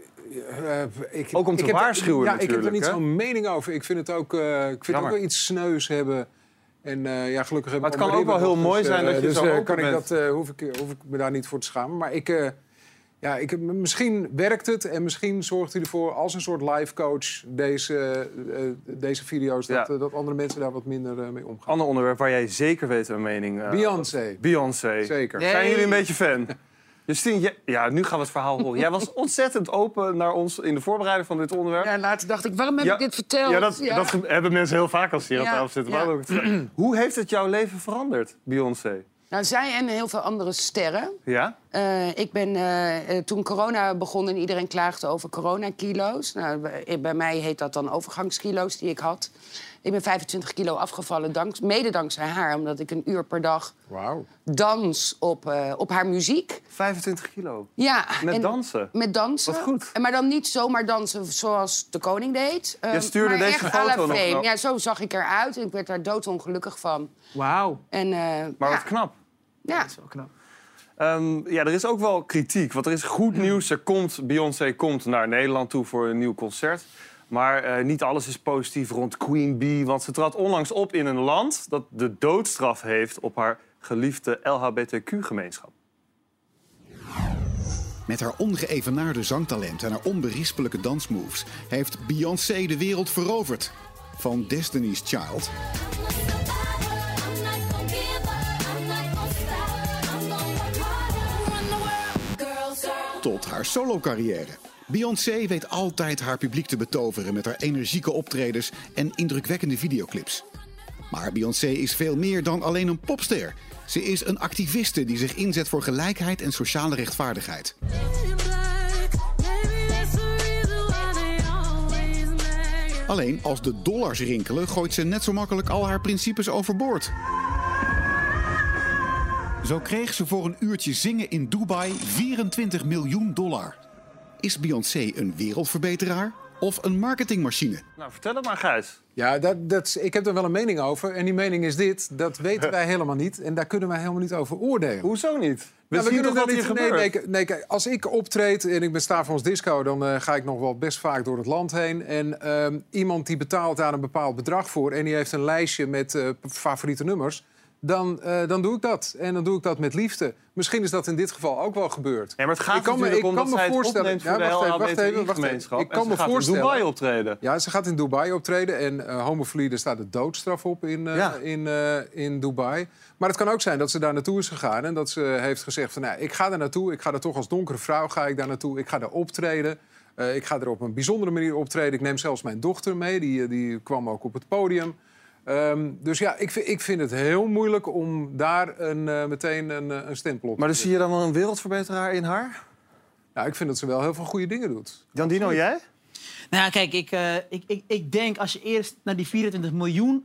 S6: eh, ik,
S1: Ook om te
S6: ik heb-
S1: waarschuwen
S6: Ja, ik heb er niet zo'n mening over. Ik vind het ook, eh, ik vind het ook wel iets sneus hebben. En eh, ja, gelukkig heb
S1: Maar het kan ook wel heel mooi zijn
S6: eh,
S1: dat je
S6: dus,
S1: zo
S6: eh,
S1: open
S6: kan ik dat, eh, hoef, ik, hoef ik me daar niet voor te schamen. Maar ik... eh, ja, ik, heb- misschien werkt het en misschien zorgt hij ervoor als een soort life coach deze, eh, deze video's dat,
S1: Ja.
S6: eh, dat andere mensen daar wat minder eh, mee omgaan.
S1: Ander onderwerp waar jij zeker weet een mening... eh,
S6: Beyoncé.
S1: Beyoncé.
S6: Zeker.
S1: Zijn jullie een beetje fan? Justine, ja, nu gaan we het verhaal horen. Jij was ontzettend open naar ons in de voorbereiding van dit onderwerp.
S5: Ja, later dacht ik, waarom heb
S1: Ja,
S5: ik dit verteld?
S1: Ja, dat, dat hebben mensen heel vaak als ze hier aan tafel zitten. Hoe heeft het jouw leven veranderd, Beyoncé?
S5: Nou, zij en heel veel andere sterren.
S1: Ja?
S5: Eh, ik ben, eh, eh, toen corona begon en iedereen klaagde over coronakilo's. Nou, bij mij heet dat dan overgangskilo's die ik had. Ik ben 25 kilo afgevallen, dank, mede dankzij haar. Omdat ik een uur per dag
S6: Wauw.
S5: dans op, eh, op haar muziek.
S1: 25 kilo.
S5: Ja,
S1: Met
S5: en-
S1: dansen.
S5: Met dansen.
S1: Wat goed.
S5: En Maar dan niet zomaar dansen zoals de koning deed. Eh,
S1: Jij stuurde deze foto nog.
S5: Ja, zo zag ik eruit. En ik werd daar doodongelukkig van.
S2: Wauw,
S5: En, eh,
S1: Maar
S5: ja,
S1: wat knap.
S5: ja.
S2: dat is wel knap.
S1: Ehm, ja, er is ook wel kritiek. Want er is goed nieuws. Er komt, Beyoncé komt naar Nederland toe voor een nieuw concert. Maar eh, niet alles is positief rond Queen Bee. Want ze trad onlangs op in een land dat de doodstraf heeft op haar geliefde LHBTQ-gemeenschap.
S8: Met haar ongeëvenaarde zangtalent en haar onberispelijke dansmoves heeft Beyoncé de wereld veroverd. Van Destiny's Child tot haar solo-carrière. Beyoncé weet altijd haar publiek te betoveren met haar energieke optredens en indrukwekkende videoclips. Maar Beyoncé is veel meer dan alleen een popster. Ze is een activiste die zich inzet voor gelijkheid en sociale rechtvaardigheid. Alleen als de dollars rinkelen, gooit ze net zo makkelijk al haar principes overboord. Zo kreeg ze voor een uurtje zingen in Dubai 24 miljoen dollar. Is Beyoncé een wereldverbeteraar of een marketingmachine?
S1: Nou, vertel het maar, Gijs.
S6: Ja, dat, dat, ik heb er wel een mening over. En die mening is dit. Dat weten wij helemaal niet. En daar kunnen wij helemaal niet over oordelen.
S1: Hoezo niet? We
S6: Nou,
S1: zien toch
S6: daar
S1: wat hier
S6: niet- nee,
S1: gebeurt?
S6: nee, nee, kijk, als ik optreed en ik ben ons disco... dan eh, ga ik nog wel best vaak door het land heen. En ehm, iemand die betaalt daar een bepaald bedrag voor... en die heeft een lijstje met eh, favoriete nummers... Dan, eh, dan doe ik dat. En dan doe ik dat met liefde. Misschien is dat in dit geval ook wel gebeurd.
S1: Ja, maar het gaat
S6: Ik kan me- ik kan me voorstellen-
S1: voor
S6: Ja, wacht even, wacht even, wacht even. Ik kan me
S1: ze gaat in Dubai optreden.
S6: Ja, ze gaat in Dubai optreden. En eh homofilie, staat de doodstraf op in, eh,
S1: Ja.
S6: in, in Dubai. Maar het kan ook zijn dat ze daar naartoe is gegaan. En dat ze heeft gezegd van, nou, ik ga daar naartoe. Ik ga er toch als donkere vrouw ga ik daar naartoe. Ik ga daar optreden. Ik ga er op een bijzondere manier optreden. Ik neem zelfs mijn dochter mee. Die, die kwam ook op het podium. Ehm, dus ja, ik, vind- ik vind het heel moeilijk om daar een, eh, meteen een, eh, een stempel op
S1: Maar
S6: te
S1: dus zie je dan wel een wereldverbeteraar in haar?
S6: Nou, ik vind dat ze wel heel veel goede dingen doet.
S1: Jan Dino, jij?
S2: Nou ja, kijk, ik, eh, ik, ik, ik denk als je eerst naar die 24 miljoen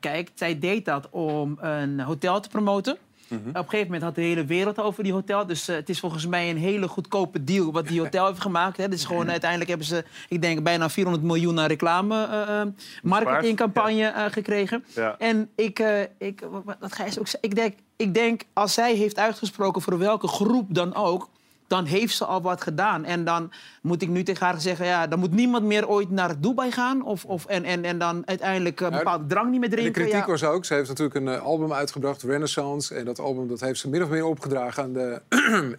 S2: kijkt... zij deed dat om een hotel te promoten.
S1: Mhm.
S2: Op een gegeven moment had de hele wereld over die hotel. Dus eh, het is volgens mij een hele goedkope deal wat die hotel heeft gemaakt. Hè. Dus gewoon uiteindelijk hebben ze, ik denk, bijna 400 miljoen aan reclame eh, marketingcampagne gekregen.
S1: Ja.
S2: En ik, ik, wat- wat Gijs ook zei, ik denk, ik denk als zij heeft uitgesproken voor welke groep dan ook... dan heeft ze al wat gedaan. En dan moet ik nu tegen haar zeggen, ja, dan moet niemand meer ooit naar Dubai gaan. Of, of, en, en, en dan uiteindelijk een bepaalde drank niet meer
S6: En de
S2: drinken.
S6: kritiek
S2: ja.
S6: was ook, ze heeft natuurlijk een eh, album uitgebracht, Renaissance. En dat album dat heeft ze min of meer opgedragen aan de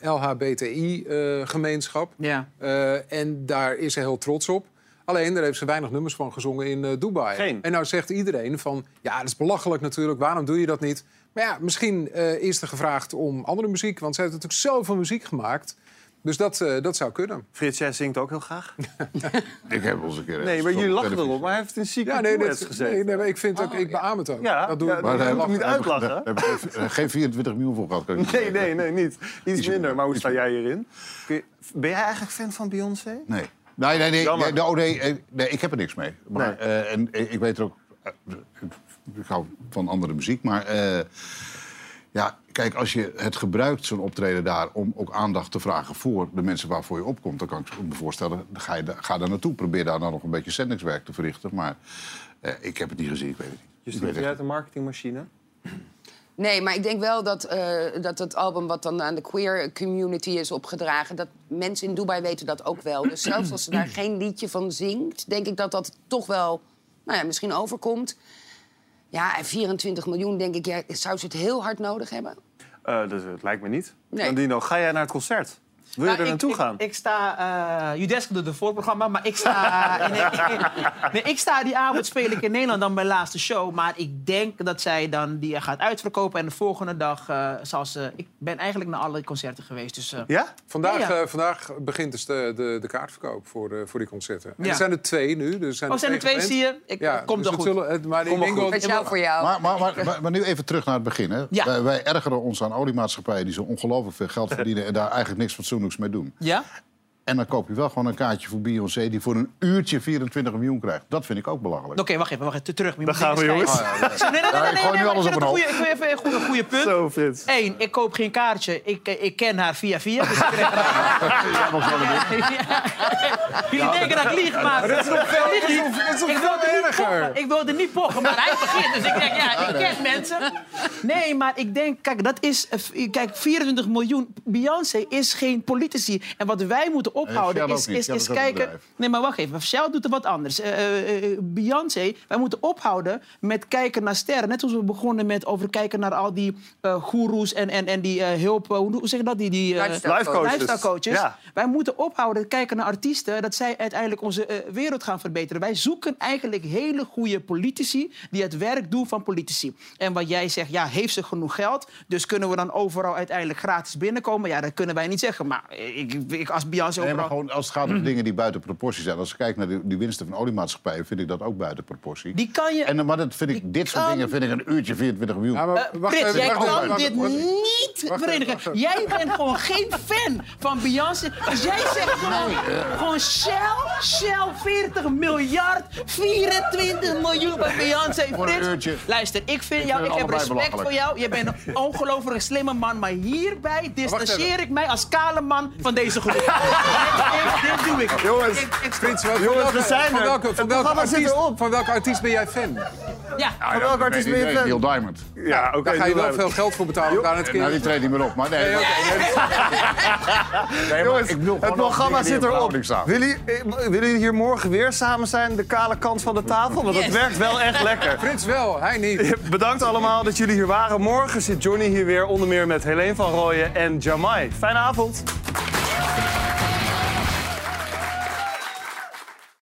S6: LHBTI-gemeenschap.
S2: Ja.
S6: Eh, en daar is ze heel trots op. Alleen, daar heeft ze weinig nummers van gezongen in eh, Dubai.
S1: Geen.
S6: En nou zegt iedereen van, ja, dat is belachelijk natuurlijk. Waarom doe je dat niet? Maar ja, misschien eh, is er gevraagd om andere muziek. Want ze heeft natuurlijk zoveel muziek gemaakt. Dus dat, eh, dat zou kunnen.
S1: Frits, jij zingt ook heel graag.
S3: Ik heb wel eens een keer...
S1: Nee, maar jullie lachen erop. Maar hij heeft in Secret
S6: Ja, nee,
S1: gezeten.
S6: nee, nee, maar ik vind ook, ik beaam het ook.
S1: Ja,
S6: dat doe
S1: ja,
S6: ik.
S1: maar
S6: eh,
S1: moet ik niet uitlachen.
S3: heb ik geen- geen 24 miljoen voor gehad.
S1: Nee, nee,
S3: zeggen.
S1: nee, niet. Iets
S3: Iets
S1: minder. Maar hoe sta jij hierin? Ben jij eigenlijk fan van Beyoncé?
S3: Nee. Nee, nee, nee,
S1: Jammer.
S3: nee, oh, nee, eh, nee, ik heb er niks mee. Maar,
S1: Nee.
S3: eh, en eh, ik weet er ook... ik hou van andere muziek, maar... eh, ja, kijk, als je het gebruikt, zo'n optreden daar... om ook aandacht te vragen voor de mensen waarvoor je opkomt... dan kan ik me voorstellen, ga, je, ga daar naartoe. Probeer daar dan nog een beetje zendingswerk te verrichten. Maar eh, ik heb het niet gezien, ik weet het niet.
S1: Je stuurt uit de marketingmachine.
S5: Nee, maar ik denk wel dat, eh, dat het album wat dan aan de queer community is opgedragen... dat mensen in Dubai weten dat ook wel. Dus zelfs als ze daar geen liedje van zingt... denk ik dat dat toch wel nou ja, misschien overkomt. Ja, en 24 miljoen, denk ik, ja, zou ze het heel hard nodig hebben?
S1: Eh, dat, dat lijkt me niet.
S5: Nee.
S1: Dandino, ga jij naar het concert? Wil je
S2: Nou,
S1: er
S2: ik-
S1: naartoe
S2: ik,
S1: gaan?
S2: Ik, sta... eh Udesk doet het voorprogramma, maar ik sta... nee, nee, nee, ik sta die avond speel ik in Nederland dan mijn laatste show. Maar ik denk dat zij dan die gaat uitverkopen. En de volgende dag eh, zal ze... Ik ben eigenlijk naar alle concerten geweest, dus... eh,
S1: Ja?
S6: Vandaag,
S2: Ja, ja.
S6: eh, vandaag begint dus de, de, de kaartverkoop voor, eh, voor die concerten. En
S2: Ja.
S6: er zijn er twee nu. Dus er zijn
S2: Oh, zijn er twee, zie je? Ik-
S6: ja,
S2: komt
S6: dus
S2: goed.
S6: zullen- maar ik
S1: Kom goed.
S5: Speciaal voor jou.
S3: Maar, maar, maar, maar, maar nu even terug naar het begin. Hè.
S2: Ja.
S3: Wij, wij ergeren ons aan oliemaatschappijen die zo ongelooflijk veel geld verdienen... en daar eigenlijk niks fatsoenlijks mee doen.
S2: Ja?
S3: En dan koop je wel gewoon een kaartje voor Beyoncé... die voor een uurtje 24 miljoen krijgt. Dat vind ik ook belachelijk.
S2: Oké, wacht even, wacht even. Terug.
S1: Daar gaan we, jongens.
S2: Nee,
S3: Ja,
S2: nee,
S3: ik
S2: nee,
S3: gooi
S2: nee,
S3: nu alles op een
S2: ik vind even een goede, goede punt.
S1: Zo, Frits.
S2: Eén, ik koop geen kaartje. Ik, eh, ik ken haar via via. Dus ik krijg Jullie denken dat ik lieg, maar... Dat is nog veel, pochen. Ik wilde niet pochen, maar hij begint. Dus ik denk, ja, ik ken mensen. Nee, maar ik denk, kijk, dat is... eh, Kijk, 24 miljoen. Beyoncé is geen politici. En wat wij moeten ophouden is, kijken... Nee, maar wacht even. Shell doet er wat anders. Eh, eh, eh, Beyoncé, wij moeten ophouden met kijken naar sterren. Net zoals we begonnen met over kijken naar al die eh goeroes en, en, en die eh, hulp... hoe, hoe zeg je dat? Die, die, eh,
S5: Lifestyle
S1: Life coaches.
S2: lifestyle coaches.
S1: Ja.
S2: Wij moeten ophouden kijken naar artiesten... dat zij uiteindelijk onze eh, wereld gaan verbeteren. Wij zoeken eigenlijk hele goede politici... die het werk doen van politici. En wat jij zegt, ja, heeft ze genoeg geld? Dus kunnen we dan overal uiteindelijk gratis binnenkomen? Ja, dat kunnen wij niet zeggen. Maar ik, ik als Beyoncé
S3: Nee, maar gewoon als het gaat om dingen die buiten proportie zijn. Als ik kijk naar die, die winsten van oliemaatschappijen, vind ik dat ook buiten proportie.
S2: Die kan je...
S3: En, maar dat vind ik, dit soort
S2: kan-
S3: dingen vind ik een uurtje 24 miljoen.
S6: Ja, maar wacht
S2: Frits,
S6: even,
S2: jij
S6: wacht
S2: kan
S6: wacht
S2: dit niet
S6: Wacht
S2: verenigen. Jij bent gewoon geen fan van Beyoncé. Dus jij zegt gewoon, gewoon Shell, Shell 40 miljard, 24 miljoen bij Beyoncé.
S3: Voor een
S2: Frits,
S3: uurtje.
S2: luister, ik vind
S3: Ik
S2: jou,
S3: vind
S2: ik heb respect voor jou. Je bent een ongelooflijk slimme man. Maar hierbij distancieer ik mij als kale man van deze groep. dit, doe ik.
S1: Jongens,
S6: Frits, van
S1: Jongens,
S6: welke-
S1: we zijn
S6: van
S1: er.
S6: welke, van, welke artiest, van welke artiest ben jij fan?
S2: Ja,
S1: Van welke artiest ben je fan?
S3: Neil Diamond.
S1: Ja, oké.
S6: Daar ga je wel veel geld voor betalen om daar het
S3: Nou, die treedt niet meer op. Maar nee,
S6: Nee, oké,
S3: nee, maar
S1: Jongens,
S3: ik bedoel
S1: het programma zit erop. Willen jullie, eh, willen jullie hier morgen weer samen zijn, de kale kant van de tafel? Want het werkt wel echt lekker.
S6: Frits wel, hij niet.
S1: Bedankt allemaal dat jullie hier waren. Morgen zit Johnny hier weer, onder meer met Helene van Rooyen en Jamai. Fijne avond.